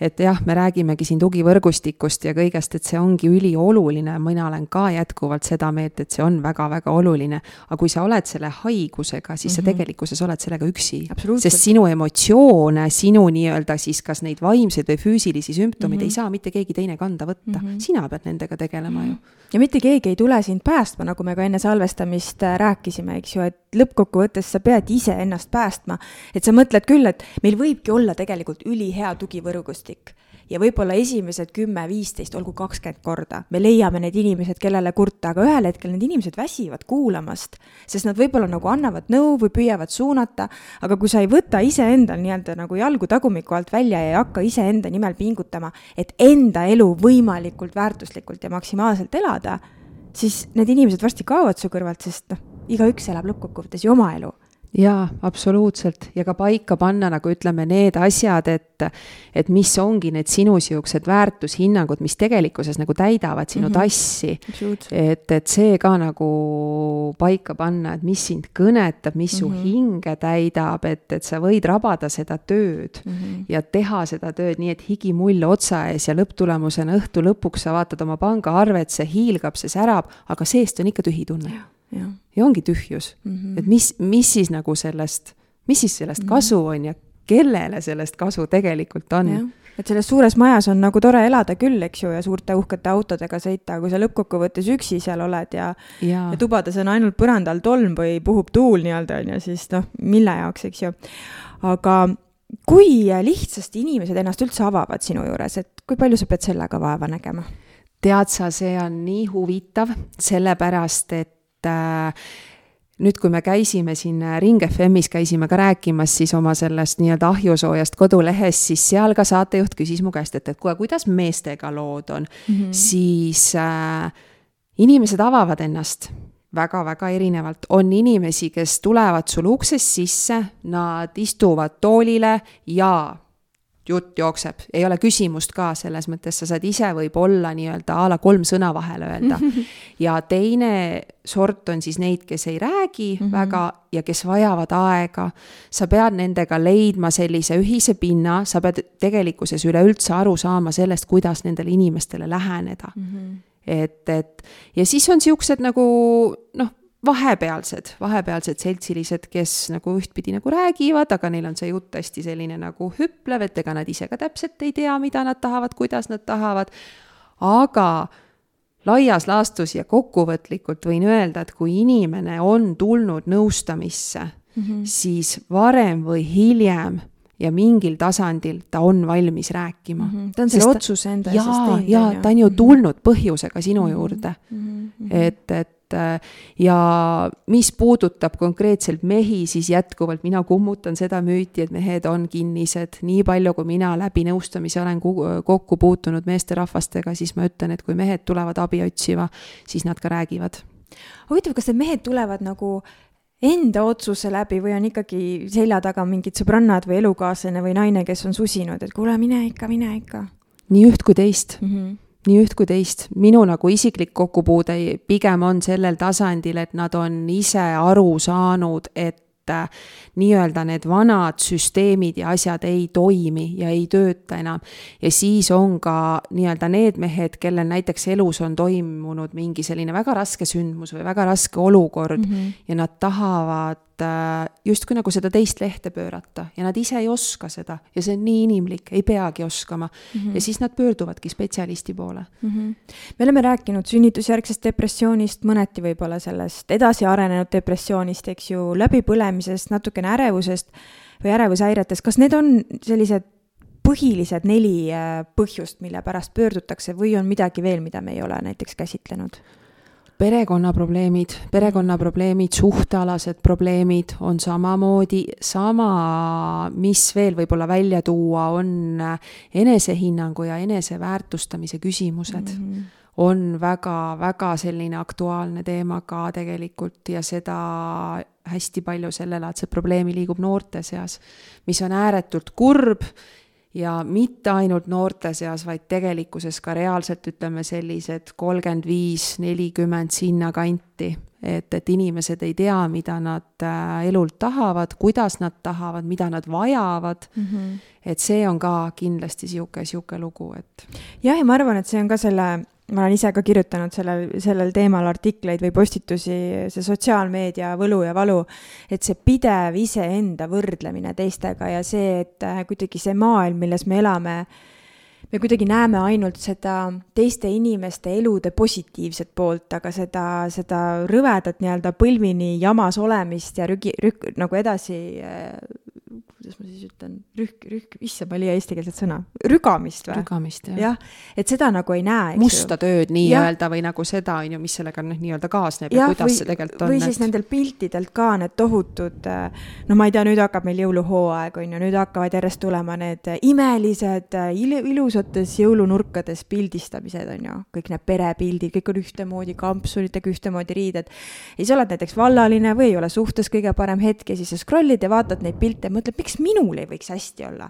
et jah, me räägimegi siin tugivõrgustikust ja kõigest, et see ongi ülioluline, mina olen ka jätkuvalt seda meelt, et see on väga-väga oluline. aga kui sa oled selle haigusega, siis mm -hmm. sa mhm. tegelikkuses oled sellega üksi. sest sinu emotsioone, sinu nii-öelda siis kas neid vaimseid või füüsilisi sümptomeid mm -hmm. ei saa mitte keegi teine kanda võtta mm, -hmm. sina pead nendega tegelema mm -hmm. ju. ja mitte keegi ei tule sind päästma, nagu me ka enne salvestamist äh, rääkisime, eks ju, et lõppkokkuvõttes sa pead ise ennast päästma. et sa mõtled küll, et meil võibki olla tegelikult ülihea tugivõrgustik võrgustik ja võib-olla esimesed kümme, viisteist, olgu kakskümmend korda, me leiame need inimesed, kellele kurta, aga ühel hetkel need inimesed väsivad kuulamast, sest nad võib-olla nagu annavad nõu või püüavad suunata, aga kui sa ei võta iseendal nii-öelda nagu jalgu tagumiku alt välja ja ei hakka iseenda nimel pingutama, et enda elu võimalikult väärtuslikult ja maksimaalselt elada, siis need inimesed varsti kaovad su kõrvalt, sest noh, igaüks elab lõppkokkuvõttes ju oma elu jaa, absoluutselt ja ka paika panna nagu ütleme, need asjad, et, et mis ongi need sinu siuksed väärtushinnangud, mis tegelikkuses nagu täidavad sinu mm -hmm. tassi. et, et see ka nagu paika panna, et mis sind kõnetab, mis su mm -hmm. hinge täidab, et, et sa võid rabada seda tööd mm -hmm. ja teha seda tööd nii, et higimull otsa ees ja lõpptulemusena õhtu lõpuks sa vaatad oma pangaarvet, see hiilgab, see särab, aga seest on ikka tühi tunne ja, ja ongi tühjus mm, -hmm. et mis, mis siis nagu sellest, mis siis sellest mm -hmm. kasu on ja kellele sellest kasu tegelikult on. et selles suures majas on nagu tore elada küll, eks ju, ja suurte uhkete autodega sõita, kui sa lõppkokkuvõttes üksi seal oled ja, ja. ja tubades on ainult põrandal tolm või puhub tuul nii-öelda, on ju, siis noh, mille jaoks, eks ju. aga kui lihtsasti inimesed ennast üldse avavad sinu juures, et kui palju sa pead sellega vaeva nägema? tead sa, see on nii huvitav, sellepärast et äh, nüüd, kui me käisime siin Ring FM-is, käisime ka rääkimas siis oma sellest nii-öelda ahjusoojast kodulehest, siis seal ka saatejuht küsis mu käest, et, et kuule, kuidas meestega lood on mm, -hmm. siis äh, inimesed avavad ennast väga-väga erinevalt, on inimesi, kes tulevad sul uksest sisse, nad istuvad toolile ja jutt jookseb, ei ole küsimust ka, selles mõttes sa saad ise võib-olla nii-öelda a la kolm sõna vahele öelda. ja teine sort on siis neid, kes ei räägi mm -hmm. väga ja kes vajavad aega. sa pead nendega leidma sellise ühise pinna, sa pead tegelikkuses üleüldse aru saama sellest, kuidas nendele inimestele läheneda mm. -hmm. et, et ja siis on siuksed nagu noh vahepealsed, vahepealsed seltsilised, kes nagu ühtpidi nagu räägivad, aga neil on see jutt hästi selline nagu hüplev, et ega nad ise ka täpselt ei tea, mida nad tahavad, kuidas nad tahavad. aga laias laastus ja kokkuvõtlikult võin öelda, et kui inimene on tulnud nõustamisse mm, -hmm. siis varem või hiljem ja mingil tasandil ta on valmis rääkima mm. -hmm. ta on selle otsuse enda eest teinud. ja, ja ta on ju mhm. tulnud põhjusega sinu -hmm. juurde mm. -hmm. et, et ja mis puudutab konkreetselt mehi, siis jätkuvalt mina kummutan seda müüti, et mehed on kinnised. nii palju, kui mina läbi nõustamise olen kokku puutunud meesterahvastega, siis ma ütlen, et kui mehed tulevad abi otsima, siis nad ka räägivad. huvitav, kas need mehed tulevad nagu enda otsuse läbi või on ikkagi selja taga mingid sõbrannad või elukaaslane või naine, kes on susinud, et kuule, mine ikka, mine ikka? nii üht kui teist mm. -hmm nii üht kui teist, minu nagu isiklik kokkupuude pigem on sellel tasandil, et nad on ise aru saanud, et äh, nii-öelda need vanad süsteemid ja asjad ei toimi ja ei tööta enam. ja siis on ka nii-öelda need mehed, kellel näiteks elus on toimunud mingi selline väga raske sündmus või väga raske olukord mm -hmm. ja nad tahavad Äh, justkui nagu seda teist lehte pöörata ja nad ise ei oska seda ja see on nii inimlik, ei peagi oskama mm. -hmm. ja siis nad pöörduvadki spetsialisti poole mm. -hmm. me oleme rääkinud sünnitusjärgsest depressioonist, mõneti võib-olla sellest edasi arenenud depressioonist, eks ju, läbipõlemisest, natukene ärevusest või ärevushäiretest, kas need on sellised põhilised neli äh, põhjust, mille pärast pöördutakse või on midagi veel, mida me ei ole näiteks käsitlenud? Perekonnaprobleemid, perekonnaprobleemid, suhtealased probleemid on samamoodi, sama, mis veel võib-olla välja tuua, on enesehinnangu ja eneseväärtustamise küsimused mm. -hmm on väga-väga selline aktuaalne teema ka tegelikult ja seda hästi palju sellelaadset probleemi liigub noorte seas, mis on ääretult kurb ja mitte ainult noorte seas, vaid tegelikkuses ka reaalselt ütleme sellised kolmkümmend viis, nelikümmend sinnakanti. et, et inimesed ei tea, mida nad äh, elult tahavad, kuidas nad tahavad, mida nad vajavad mm. -hmm. et see on ka kindlasti sihuke, sihuke lugu, et. jah, ja ma arvan, et see on ka selle ma olen ise ka kirjutanud sellel, sellel teemal artikleid või postitusi, see sotsiaalmeedia võlu ja valu, et see pidev iseenda võrdlemine teistega ja see, et äh, kuidagi see maailm, milles me elame, me kuidagi näeme ainult seda teiste inimeste elude positiivset poolt, aga seda, seda rõvedat nii-öelda põlvini jamas olemist ja rügi, rük-, nagu edasi äh, kuidas ma siis ütlen, rühk, rühk, issand, ma ei leia eestikeelset sõna, rügamist või? rügamist, jah. jah, et seda nagu ei näe. musta tööd nii-öelda või nagu seda, on ju, mis sellega noh, nii-öelda kaasneb ja, ja kuidas või, see tegelikult on. või siis et... nendel piltidelt ka need tohutud, no ma ei tea, nüüd hakkab meil jõuluhooaeg, on ju, nüüd hakkavad järjest tulema need imelised il, ilusates jõulunurkades pildistamised, on ju, kõik need perepildid, kõik on ühtemoodi, kampsunitega ühtemoodi riided. ja siis oled näiteks vallaline või ei ole suhtes kõige parem hetk ja siis sa scroll'id ja vaatad neid pilte ja mõtled, miks miks minul ei võiks hästi olla?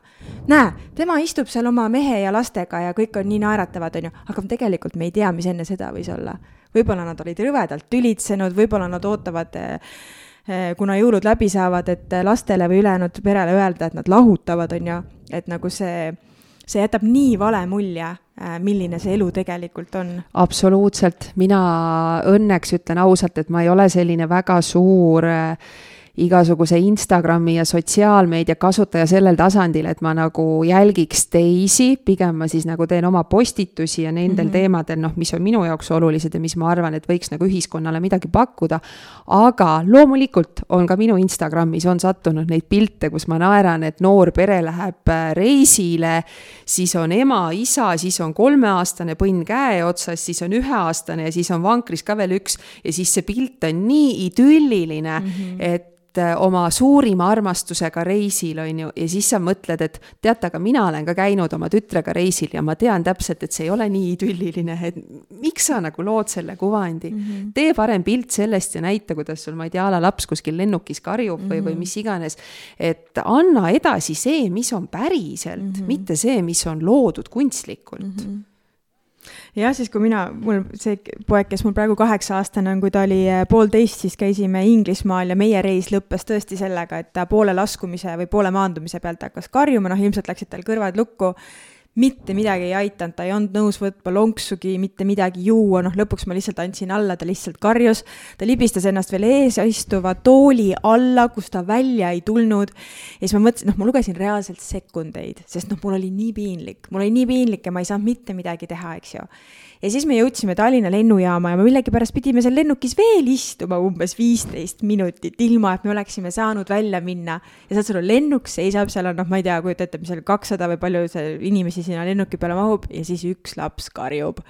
näe, tema istub seal oma mehe ja lastega ja kõik on nii naeratavad, onju, aga tegelikult me ei tea, mis enne seda võis olla. võib-olla nad olid rõvedalt tülitsenud, võib-olla nad ootavad eh, eh, kuna jõulud läbi saavad, et lastele või ülejäänud perele öelda, et nad lahutavad, on ju, et nagu see, see jätab nii vale mulje, eh, milline see elu tegelikult on. absoluutselt, mina õnneks ütlen ausalt, et ma ei ole selline väga suur äh, igasuguse Instagrami ja sotsiaalmeedia kasutaja sellel tasandil, et ma nagu jälgiks teisi, pigem ma siis nagu teen oma postitusi ja nendel mm -hmm. teemadel, noh, mis on minu jaoks olulised ja mis ma arvan, et võiks nagu ühiskonnale midagi pakkuda. aga loomulikult on ka minu Instagramis on sattunud neid pilte, kus ma naeran, et noor pere läheb äh, reisile, siis on ema, isa, siis on kolmeaastane põnn käe otsas, siis on üheaastane ja siis on vankris ka veel üks ja siis see pilt on nii idülliline mm, -hmm. et oma suurima armastusega reisil, on ju, ja siis sa mõtled, et teate, aga mina olen ka käinud oma tütrega reisil ja ma tean täpselt, et see ei ole nii idülliline, et miks sa nagu lood selle kuvandi mm. -hmm. tee parem pilt sellest ja näita, kuidas sul, ma ei tea, a la laps kuskil lennukis karjub või mm, -hmm. või mis iganes. et anna edasi see, mis on päriselt mm, -hmm. mitte see, mis on loodud kunstlikult mm. -hmm jah, siis kui mina, mul see poeg, kes mul praegu kaheksa-aastane on, kui ta oli äh, poolteist, siis käisime Inglismaal ja meie reis lõppes tõesti sellega, et ta poole laskumise või poole maandumise pealt hakkas karjuma, noh ilmselt läksid tal kõrvad lukku mitte midagi ei aidanud, ta ei olnud nõus võtma lonksugi, mitte midagi juua, noh lõpuks ma lihtsalt andsin alla, ta lihtsalt karjus. ta libistas ennast veel ees istuva tooli alla, kust ta välja ei tulnud. ja siis ma mõtlesin, noh, ma lugesin reaalselt sekundeid, sest noh, mul oli nii piinlik, mul oli nii piinlik ja ma ei saanud mitte midagi teha, eks ju ja siis me jõudsime Tallinna lennujaama ja me millegipärast pidime seal lennukis veel istuma umbes viisteist minutit, ilma et me oleksime saanud välja minna. ja saad sa aru, lennuk seisab, seal on noh, ma ei tea, kujuta ette, mis seal kakssada või palju see inimesi sinna lennuki peale mahub ja siis üks laps karjub.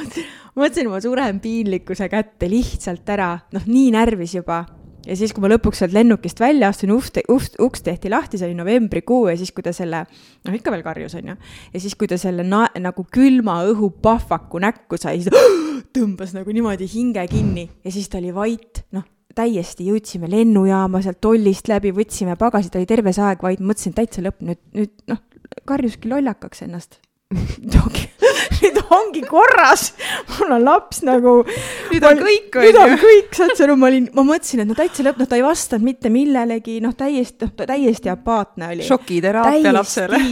mõtlesin, ma suren piinlikkuse kätte lihtsalt ära, noh, nii närvis juba ja siis, kui ma lõpuks sealt lennukist välja astun, uks, uks, uks tehti lahti, see oli novembrikuu ja siis, kui ta selle, noh, ikka veel karjus, on ju. ja siis, kui ta selle na-, nagu külma õhu pahvaku näkku sai, siis tõmbas nagu niimoodi hinge kinni ja siis ta oli vait, noh, täiesti jõudsime lennujaama sealt tollist läbi, võtsime pagasid, oli terve see aeg vait, mõtlesin täitsa lõpp, nüüd, nüüd noh, karjuski lollakaks ennast nüüd ongi korras, mul on laps nagu. nüüd on kõik, on ju. nüüd on kõik, saad sa aru, ma olin, ma mõtlesin, et no täitsa lõpp, noh, ta ei vastanud mitte millelegi, noh, täiesti, noh, täiesti apaatne oli. šokiteraapia lapsele.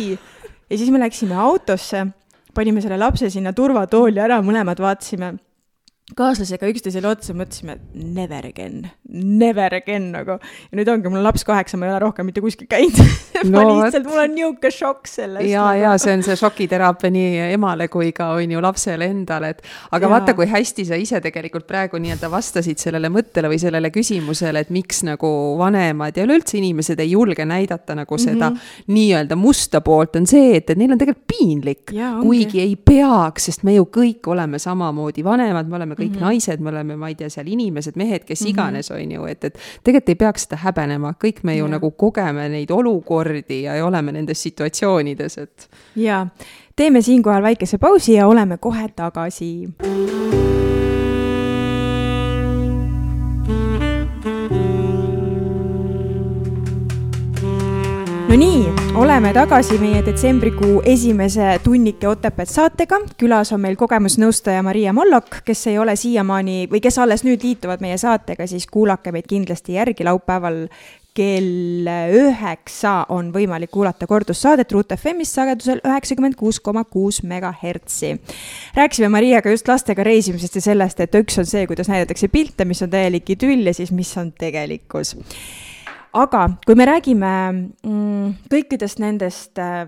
ja siis me läksime autosse, panime selle lapse sinna turvatooli ära, mõlemad vaatasime kaaslasega üksteisele otsa, mõtlesime never again, never again nagu. ja nüüd ongi, mul on laps kaheksa, ma ei ole rohkem mitte kuskil käinud no, ma lihtsalt, mul on niisugune šokk sellest. ja nagu., ja see on see šokiteraapia nii emale kui ka on ju lapsele endale, et aga ja. vaata, kui hästi sa ise tegelikult praegu nii-öelda vastasid sellele mõttele või sellele küsimusele, et miks nagu vanemad ja üleüldse inimesed ei julge näidata nagu seda mm -hmm. nii-öelda musta poolt, on see, et, et neil on tegelikult piinlik, kuigi ei peaks, sest me ju kõik oleme samamoodi vanemad, me oleme oleme kõik mm -hmm. naised, me oleme, ma ei tea, seal inimesed, mehed, kes mm -hmm. iganes, on ju, et, et tegelikult ei peaks seda häbenema, kõik me ju ja. nagu kogeme neid olukordi ja oleme nendes situatsioonides, et. jaa, teeme siinkohal väikese pausi ja oleme kohe tagasi. No nii, oleme tagasi meie detsembrikuu esimese tunnike Otepet saatega. külas on meil kogemusnõustaja Maria Mollok, kes ei ole siiamaani või kes alles nüüd liituvad meie saatega, siis kuulake meid kindlasti järgi laupäeval kell üheksa on võimalik kuulata kordussaadet Ruut FM-ist sagedusel üheksakümmend kuus koma kuus megahertsi. rääkisime Mariaga just lastega reisimisest ja sellest, et üks on see, kuidas näidatakse pilte, mis on täielik idüll ja siis mis on tegelikkus aga kui me räägime mm, kõikidest nendest äh,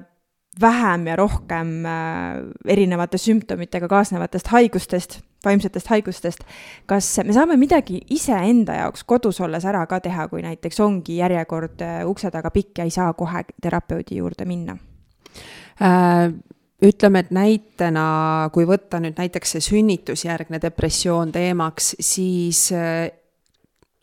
vähem ja rohkem äh, erinevate sümptomitega kaasnevatest haigustest, vaimsetest haigustest, kas me saame midagi iseenda jaoks kodus olles ära ka teha, kui näiteks ongi järjekord äh, ukse taga pikk ja ei saa kohe terapeudi juurde minna äh,? ütleme, et näitena, kui võtta nüüd näiteks see sünnitusjärgne depressioon teemaks, siis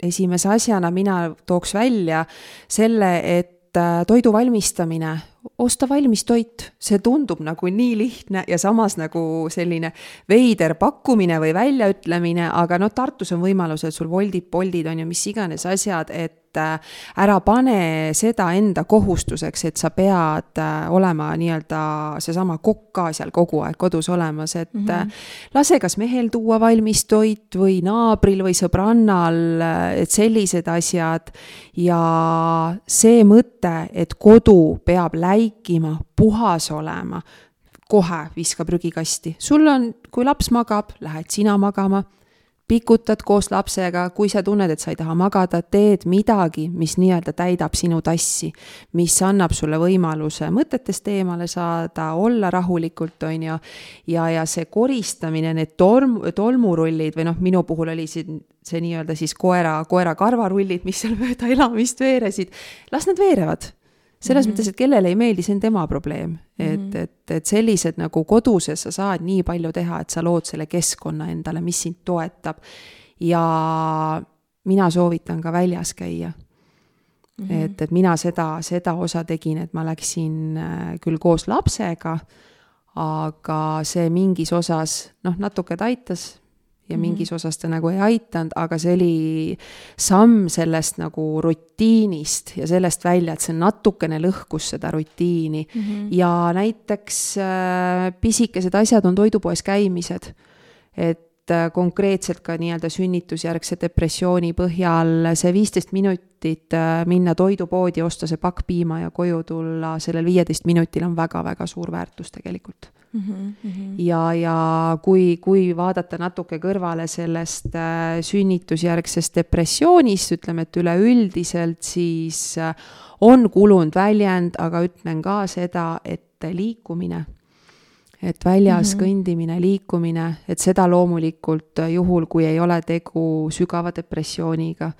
esimese asjana mina tooks välja selle, et äh, toidu valmistamine, osta valmis toit, see tundub nagu nii lihtne ja samas nagu selline veider pakkumine või väljaütlemine, aga noh, Tartus on võimalus, et sul Woldid, Boltid on ju mis iganes asjad, et et äh, ära pane seda enda kohustuseks, et sa pead äh, olema nii-öelda seesama kokk ka seal kogu aeg kodus olemas, et mm -hmm. lase kas mehel tuua valmis toit või naabril või sõbrannal, et sellised asjad. ja see mõte, et kodu peab läikima, puhas olema kohe viska prügikasti, sul on, kui laps magab, lähed sina magama pikutad koos lapsega, kui sa tunned, et sa ei taha magada, teed midagi, mis nii-öelda täidab sinu tassi, mis annab sulle võimaluse mõtetest eemale saada, olla rahulikult, on ju, ja, ja see koristamine, need torm, tolmurullid või noh, minu puhul oli siin see nii-öelda siis koera, koera karvarullid, mis seal mööda elamist veeresid, las nad veerevad selles mm -hmm. mõttes, et kellele ei meeldi, see on tema probleem. et mm, -hmm. et, et sellised nagu koduses sa saad nii palju teha, et sa lood selle keskkonna endale, mis sind toetab. ja mina soovitan ka väljas käia mm. -hmm. et, et mina seda, seda osa tegin, et ma läksin äh, küll koos lapsega, aga see mingis osas noh, natuke ta aitas, ja mingis -hmm. osas ta nagu ei aitanud, aga see oli samm sellest nagu rutiinist ja sellest välja, et see natukene lõhkus seda rutiini mm. -hmm. ja näiteks äh, pisikesed asjad on toidupoes käimised. et äh, konkreetselt ka nii-öelda sünnitusjärgse depressiooni põhjal see viisteist minutit äh, minna toidupoodi, osta see pakk piima ja koju tulla, sellel viieteist minutil on väga-väga suur väärtus tegelikult Mm -hmm. ja, ja kui, kui vaadata natuke kõrvale sellest äh, sünnitusjärgsest depressioonist, ütleme, et üleüldiselt, siis äh, on kulunud väljend, aga ütlen ka seda, et liikumine, et väljas mm -hmm. kõndimine, liikumine, et seda loomulikult juhul, kui ei ole tegu sügava depressiooniga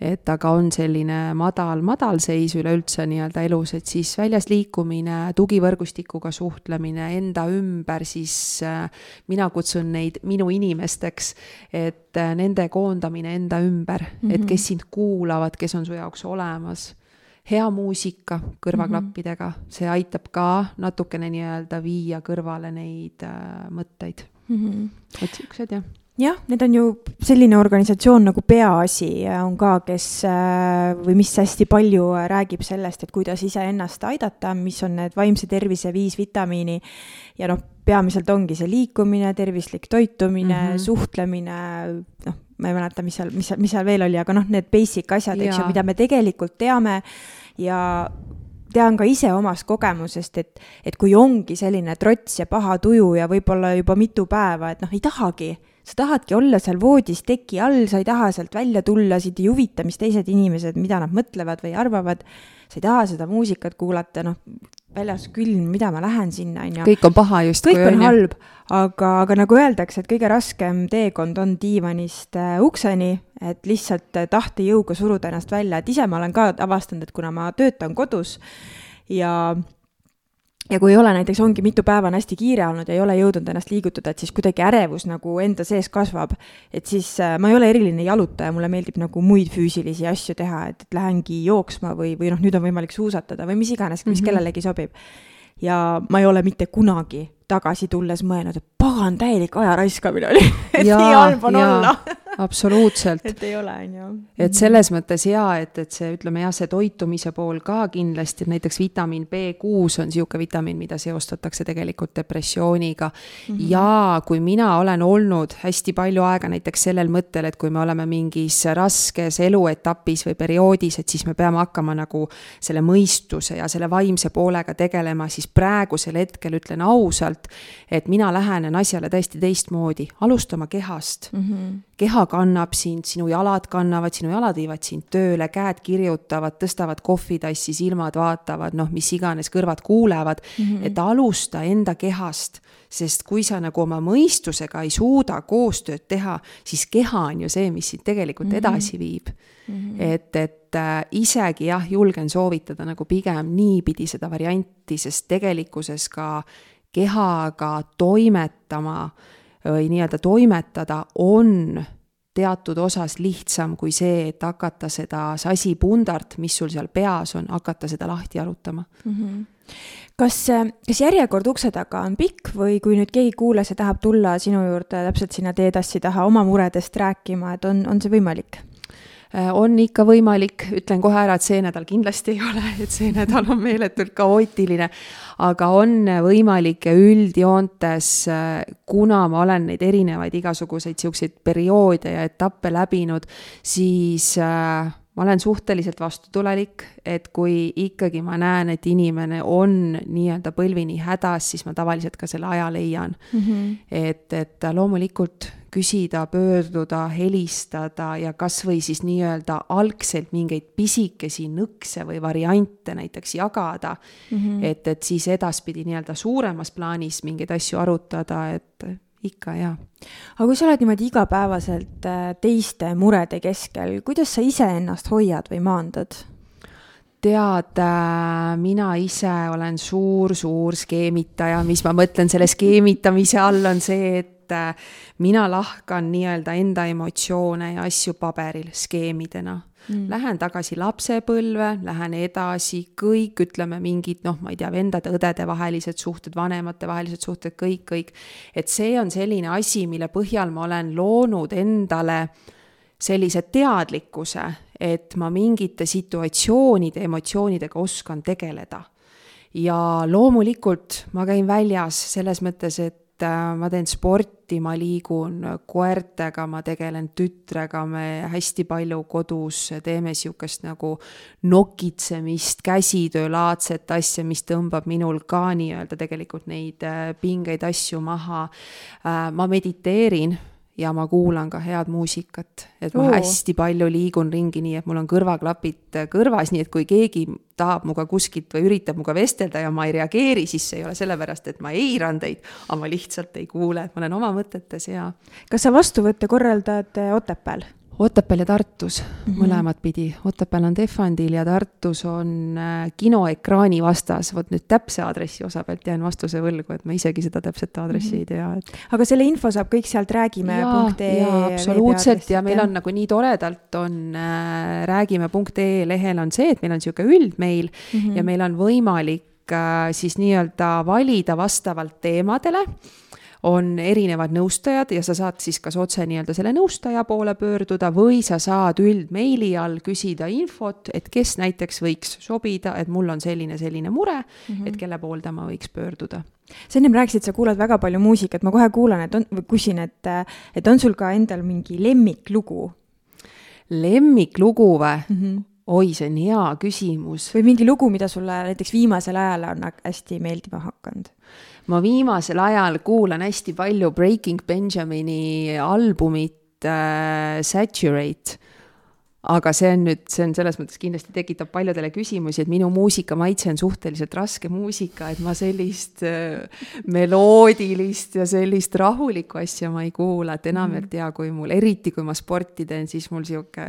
et aga on selline madal, madalseis üleüldse nii-öelda elus, et siis väljas liikumine, tugivõrgustikuga suhtlemine, enda ümber siis äh, mina kutsun neid minu inimesteks, et äh, nende koondamine enda ümber mm, -hmm. et kes sind kuulavad, kes on su jaoks olemas hea muusika kõrvaklappidega mm, -hmm. see aitab ka natukene nii-öelda viia kõrvale neid äh, mõtteid mm. -hmm. et siuksed jah jah, need on ju selline organisatsioon nagu Peaasi on ka, kes äh, või mis hästi palju räägib sellest, et kuidas iseennast aidata, mis on need vaimse tervise viis vitamiini. Ja noh, peamiselt ongi see liikumine, tervislik toitumine mm, -hmm. suhtlemine, noh, ma ei mäleta, mis seal, mis seal, mis seal veel oli, aga noh, need basic asjad, eks ju, mida me tegelikult teame. Ja tean ka ise omast kogemusest, et, et kui ongi selline trots ja paha tuju ja võib-olla juba mitu päeva, et noh, ei tahagi sa tahadki olla seal voodis teki all, sa ei taha sealt välja tulla, sind ei huvita, mis teised inimesed, mida nad mõtlevad või arvavad. sa ei taha seda muusikat kuulata, noh, väljas külm, mida ma lähen sinna, on ju. kõik on paha justkui. kõik on, on halb, aga, aga nagu öeldakse, et kõige raskem teekond on diivanist äh, ukseni, et lihtsalt äh, tahtejõuga suruda ennast välja, et ise ma olen ka avastanud, et kuna ma töötan kodus ja ja kui ei ole näiteks, ongi mitu päeva on hästi kiire olnud ja ei ole jõudnud ennast liigutada, et siis kuidagi ärevus nagu enda sees kasvab. et siis äh, ma ei ole eriline jalutaja, mulle meeldib nagu muid füüsilisi asju teha, et, et lähengi jooksma või, või noh, nüüd on võimalik suusatada või mis iganes, mis mm -hmm. kellelegi sobib. ja ma ei ole mitte kunagi tagasi tulles mõelnud, et pagan, täielik aja raiskamine oli et nii halb on ja, olla absoluutselt et ei ole, on ju. et selles mõttes jaa, et, et see, ütleme jah, see toitumise pool ka kindlasti, et näiteks vitamiin B6 on niisugune vitamiin, mida seostatakse tegelikult depressiooniga mm. -hmm. ja kui mina olen olnud hästi palju aega näiteks sellel mõttel, et kui me oleme mingis raskes eluetapis või perioodis, et siis me peame hakkama nagu selle mõistuse ja selle vaimse poolega tegelema, siis praegusel hetkel ütlen ausalt, et mina lähenen asjale täiesti teistmoodi, alustama kehast mm. -hmm. keha kannab sind, sinu jalad kannavad, sinu jalad viivad sind tööle, käed kirjutavad, tõstavad kohvitassi, silmad vaatavad, noh, mis iganes, kõrvad kuulevad mm, -hmm. et alusta enda kehast, sest kui sa nagu oma mõistusega ei suuda koostööd teha, siis keha on ju see, mis sind tegelikult mm -hmm. edasi viib mm. -hmm. et, et äh, isegi jah, julgen soovitada nagu pigem niipidi seda varianti, sest tegelikkuses ka kehaga toimetama või nii-öelda toimetada on teatud osas lihtsam kui see, et hakata seda sasipundart, mis sul seal peas on, hakata seda lahti jalutama mm. -hmm. kas, kas järjekord ukse taga on pikk või kui nüüd keegi kuulas ja tahab tulla sinu juurde täpselt sinna teetassi taha oma muredest rääkima, et on, on see võimalik? Äh, on ikka võimalik, ütlen kohe ära, et see nädal kindlasti ei ole, et see nädal on meeletult kaootiline, aga on võimalik ja üldjoontes, äh, kuna ma olen neid erinevaid igasuguseid niisuguseid perioode ja etappe läbinud, siis äh, ma olen suhteliselt vastutulelik, et kui ikkagi ma näen, et inimene on nii-öelda põlvini hädas, siis ma tavaliselt ka selle aja leian mm. -hmm. et, et loomulikult küsida, pöörduda, helistada ja kasvõi siis nii-öelda algselt mingeid pisikesi nõkse või variante näiteks jagada mm. -hmm. et, et siis edaspidi nii-öelda suuremas plaanis mingeid asju arutada, et ikka jaa. aga kui sa oled niimoodi igapäevaselt äh, teiste murede keskel, kuidas sa iseennast hoiad või maandad? tead, äh, mina ise olen suur-suur skeemitaja, mis ma mõtlen selle skeemitamise all, on see, et äh, mina lahkan nii-öelda enda emotsioone ja asju paberil skeemidena. Mm.. Lähen tagasi lapsepõlve, lähen edasi, kõik ütleme mingid noh, ma ei tea, vendade-õdede vahelised suhted, vanemate vahelised suhted, kõik, kõik. et see on selline asi, mille põhjal ma olen loonud endale sellise teadlikkuse, et ma mingite situatsioonide, emotsioonidega oskan tegeleda. Ja loomulikult ma käin väljas selles mõttes, et et äh, ma teen sporti, ma liigun koertega, ma tegelen tütrega, me hästi palju kodus teeme sihukest nagu nokitsemist, käsitöölaadset asja, mis tõmbab minul ka nii-öelda tegelikult neid äh, pingeid asju maha. Äh, ma mediteerin ja ma kuulan ka head muusikat, et ma Oo. hästi palju liigun ringi, nii et mul on kõrvaklapid kõrvas, nii et kui keegi tahab minuga kuskilt või üritab minuga vestelda ja ma ei reageeri, siis see ei ole sellepärast, et ma eiran teid, aga ma lihtsalt ei kuule, et ma olen oma mõtetes ja. kas sa vastuvõtte korraldad Otepääl? Otepääl ja Tartus mm, -hmm. mõlemat pidi. Otepääl on Tehvandil ja Tartus on äh, kinoekraani vastas, vot nüüd täpse aadressi osa pealt jään vastuse võlgu, et ma isegi seda täpset aadressi mm -hmm. ei tea, et. aga selle info saab kõik sealt räägime.ee. absoluutselt ja meil on nagu nii toredalt on äh, räägime.ee lehel on see, et meil on niisugune üldmeil mm -hmm. ja meil on võimalik äh, siis nii-öelda valida vastavalt teemadele on erinevad nõustajad ja sa saad siis kas otse nii-öelda selle nõustaja poole pöörduda või sa saad üldmeili all küsida infot, et kes näiteks võiks sobida, et mul on selline, selline mure mm, -hmm. et kelle poolde ma võiks pöörduda sa ennem rääkisid, sa kuulad väga palju muusikat, ma kohe kuulan, et on, või küsin, et, et on sul ka endal mingi lemmiklugu? lemmiklugu või mm? -hmm oi, see on hea küsimus. või mingi lugu, mida sulle näiteks viimasel ajal on hästi meeldima hakanud? Ma viimasel ajal kuulan hästi palju Breaking Benjamini albumit äh, Saturate aga see on nüüd, see on selles mõttes kindlasti tekitab paljudele küsimusi, et minu muusikamaitse on suhteliselt raske muusika, et ma sellist äh, meloodilist ja sellist rahulikku asja ma ei kuula, et enamjaolt mm. ja kui mul, eriti kui ma sporti teen, siis mul sihuke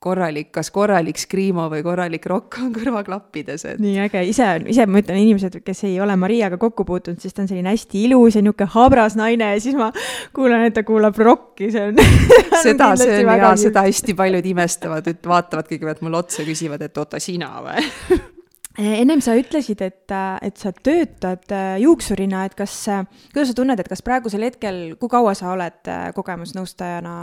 korralik, kas korralik skriimo või korralik rokk on kõrvaklappides, et. nii äge, ise, ise ma ütlen, inimesed, kes ei ole Mariaga kokku puutunud, siis ta on selline hästi ilus ja niisugune habras naine ja siis ma kuulan, et ta kuulab rokki, see on seda, see on jaa, seda hästi paljud imestavad, et vaatavad kõigepealt mulle otsa, küsivad, et oota, sina või ennem sa ütlesid, et, et sa töötad äh, juuksurina, et kas, kuidas sa tunned, et kas praegusel hetkel, kui kaua sa oled äh, kogemusnõustajana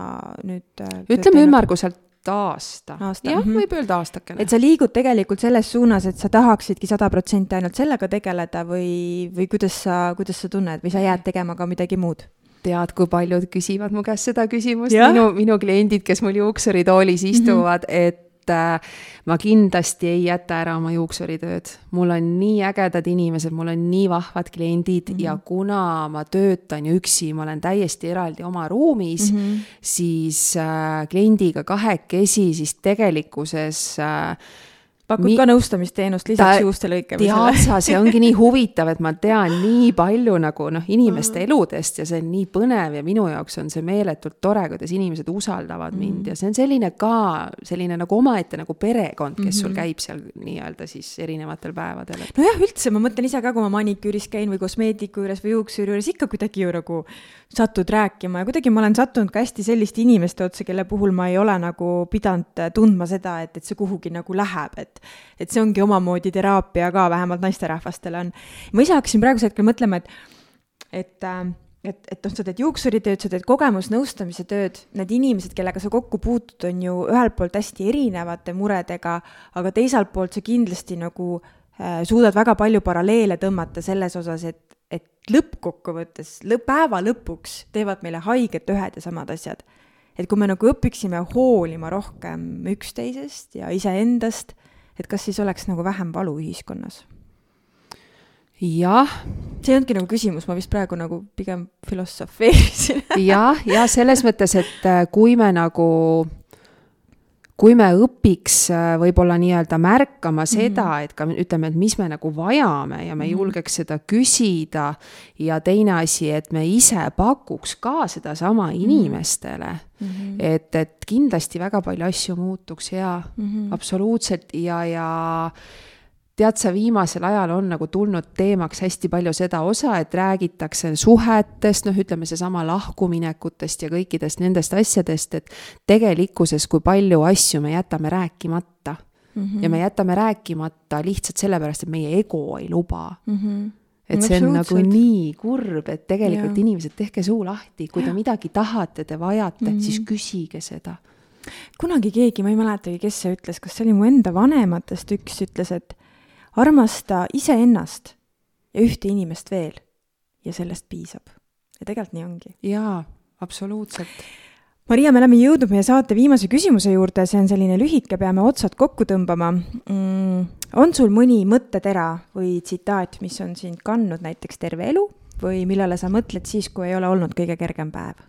nüüd? Äh, ütleme ümmarguselt aasta, aasta.. jah mm, -hmm. võib öelda aastakene. et sa liigud tegelikult selles suunas, et sa tahaksidki sada protsenti ainult sellega tegeleda või, või kuidas sa, kuidas sa tunned või sa jääd tegema ka midagi muud? tead, kui paljud küsivad mu käest seda küsimust, minu, minu kliendid, kes mul juuksuritoolis istuvad mm, -hmm. et et äh, ma kindlasti ei jäta ära oma juuksuritööd. mul on nii ägedad inimesed, mul on nii vahvad kliendid mm -hmm. ja kuna ma töötan ju üksi, ma olen täiesti eraldi oma ruumis mm, -hmm. siis äh, kliendiga kahekesi, siis tegelikkuses äh, pakud Mi ka nõustamisteenust lisaks juuste lõikamisele? tead sa, see ongi nii huvitav, et ma tean nii palju nagu noh, inimeste mm. eludest ja see on nii põnev ja minu jaoks on see meeletult tore, kuidas inimesed usaldavad mm. mind ja see on selline ka selline nagu omaette nagu perekond, kes mm -hmm. sul mhm. käib seal nii-öelda siis erinevatel päevadel et.... nojah, üldse ma mõtlen ise ka, kui ma maniküüris käin või kosmeetiku juures või juuksuri juures, ikka kuidagi ju nagu satud rääkima ja kuidagi ma olen sattunud ka hästi selliste inimeste otsa, kelle puhul ma ei ole nagu pidanud tundma seda, et, et see kuhugi nagu läheb, et et see ongi omamoodi teraapia ka, vähemalt naisterahvastele on. ma ise hakkasin praegusel hetkel mõtlema, et, et äh, et, et noh, sa teed juuksuritööd, sa teed kogemusnõustamise tööd, need inimesed, kellega sa kokku puutud, on ju ühelt poolt hästi erinevate muredega, aga teiselt poolt sa kindlasti nagu äh, suudad väga palju paralleele tõmmata selles osas, et lõppkokkuvõttes lõpp, päeva lõpuks teevad meile haiget ühed ja samad asjad. et kui me nagu õpiksime hoolima rohkem üksteisest ja iseendast, et kas siis oleks nagu vähem valu ühiskonnas? jah. see ei olnudki nagu küsimus, ma vist praegu nagu pigem filosofeerisin jah, ja selles mõttes, et äh, kui me nagu kui me õpiks äh, võib-olla nii-öelda märkama mhm. seda mm, -hmm. et ka ütleme, et mis me nagu vajame ja me -hmm. julgeks seda küsida. ja teine asi, et me ise pakuks ka sedasama mhm. inimestele mm. -hmm. et, et kindlasti väga palju asju muutuks ja mm -hmm. absoluutselt ja, ja tead sa, viimasel ajal on nagu tulnud teemaks hästi palju seda osa, et räägitakse suhetest, noh, ütleme seesama lahkuminekutest ja kõikidest nendest asjadest, et tegelikkuses, kui palju asju me jätame rääkimata mm. -hmm. ja me jätame rääkimata lihtsalt sellepärast, et meie ego ei luba mm. -hmm et see on nagu nii kurb, et tegelikult ja. inimesed, tehke suu lahti, kui te midagi tahate, te vajate mm, -hmm. siis küsige seda kunagi keegi, ma ei mäletagi, kes see ütles, kas see oli mu enda vanematest üks, ütles, et armasta iseennast ja ühte inimest veel ja sellest piisab. ja tegelikult nii ongi. jaa, absoluutselt. Maria, me oleme jõudnud meie saate viimase küsimuse juurde, see on selline lühike, peame otsad kokku tõmbama mm,. on sul mõni mõttetera või tsitaat, mis on sind kandnud näiteks terve elu või millele sa mõtled siis, kui ei ole olnud kõige kergem päev?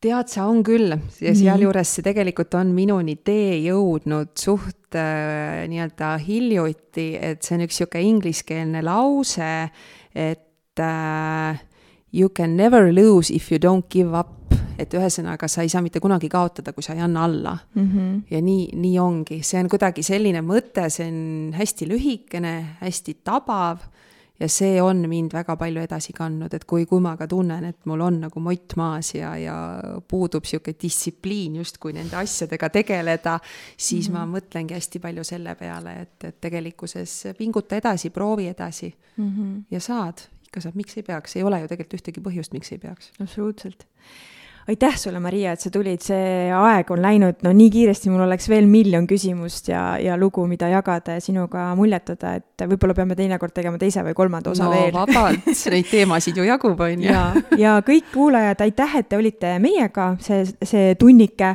Tead sa, on küll ja sealjuures see tegelikult on minuni tee jõudnud suht äh, nii-öelda hiljuti, et see on üks sihuke ingliskeelne lause, et äh, you can never lose if you don't give up. et ühesõnaga, sa ei saa mitte kunagi kaotada, kui sa ei anna alla mm. -hmm. ja nii, nii ongi, see on kuidagi selline mõte, see on hästi lühikene, hästi tabav ja see on mind väga palju edasi kandnud, et kui, kui ma ka tunnen, et mul on nagu mott maas ja, ja puudub niisugune distsipliin justkui nende asjadega tegeleda, siis mm -hmm. ma mhm. mõtlengi hästi palju selle peale, et, et tegelikkuses pinguta edasi, proovi edasi mm -hmm. ja saad, ikka saab, miks ei peaks, ei ole ju tegelikult ühtegi põhjust, miks ei peaks. absoluutselt aitäh sulle, Maria, et sa tulid, see aeg on läinud no nii kiiresti, mul oleks veel miljon küsimust ja, ja lugu, mida jagada ja sinuga muljetada, et võib-olla peame teinekord tegema teise või kolmanda osa no, veel. vabalt, neid teemasid ju jagub, on ju. ja, ja kõik kuulajad, aitäh, et te olite meiega see, see tunnike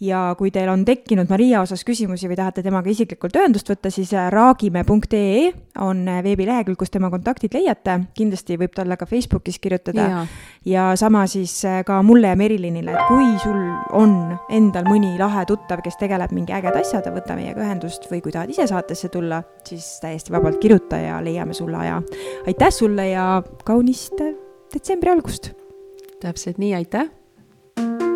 ja kui teil on tekkinud Maria osas küsimusi või tahate temaga isiklikult ühendust võtta, siis äh, raagime.ee on äh, veebilehekülg, kus tema kontaktid leiate. kindlasti võib talle ka Facebookis kirjutada ja, ja sama siis äh, ka mulle ja Merilinile, et kui sul on endal mõni lahe tuttav, kes tegeleb mingi ägeda asjaga, võta meiega ühendust või kui tahad ise saatesse tulla, siis täiesti vabalt kirjuta ja leiame sulle aja. aitäh sulle ja kaunist detsembri algust! täpselt nii, aitäh!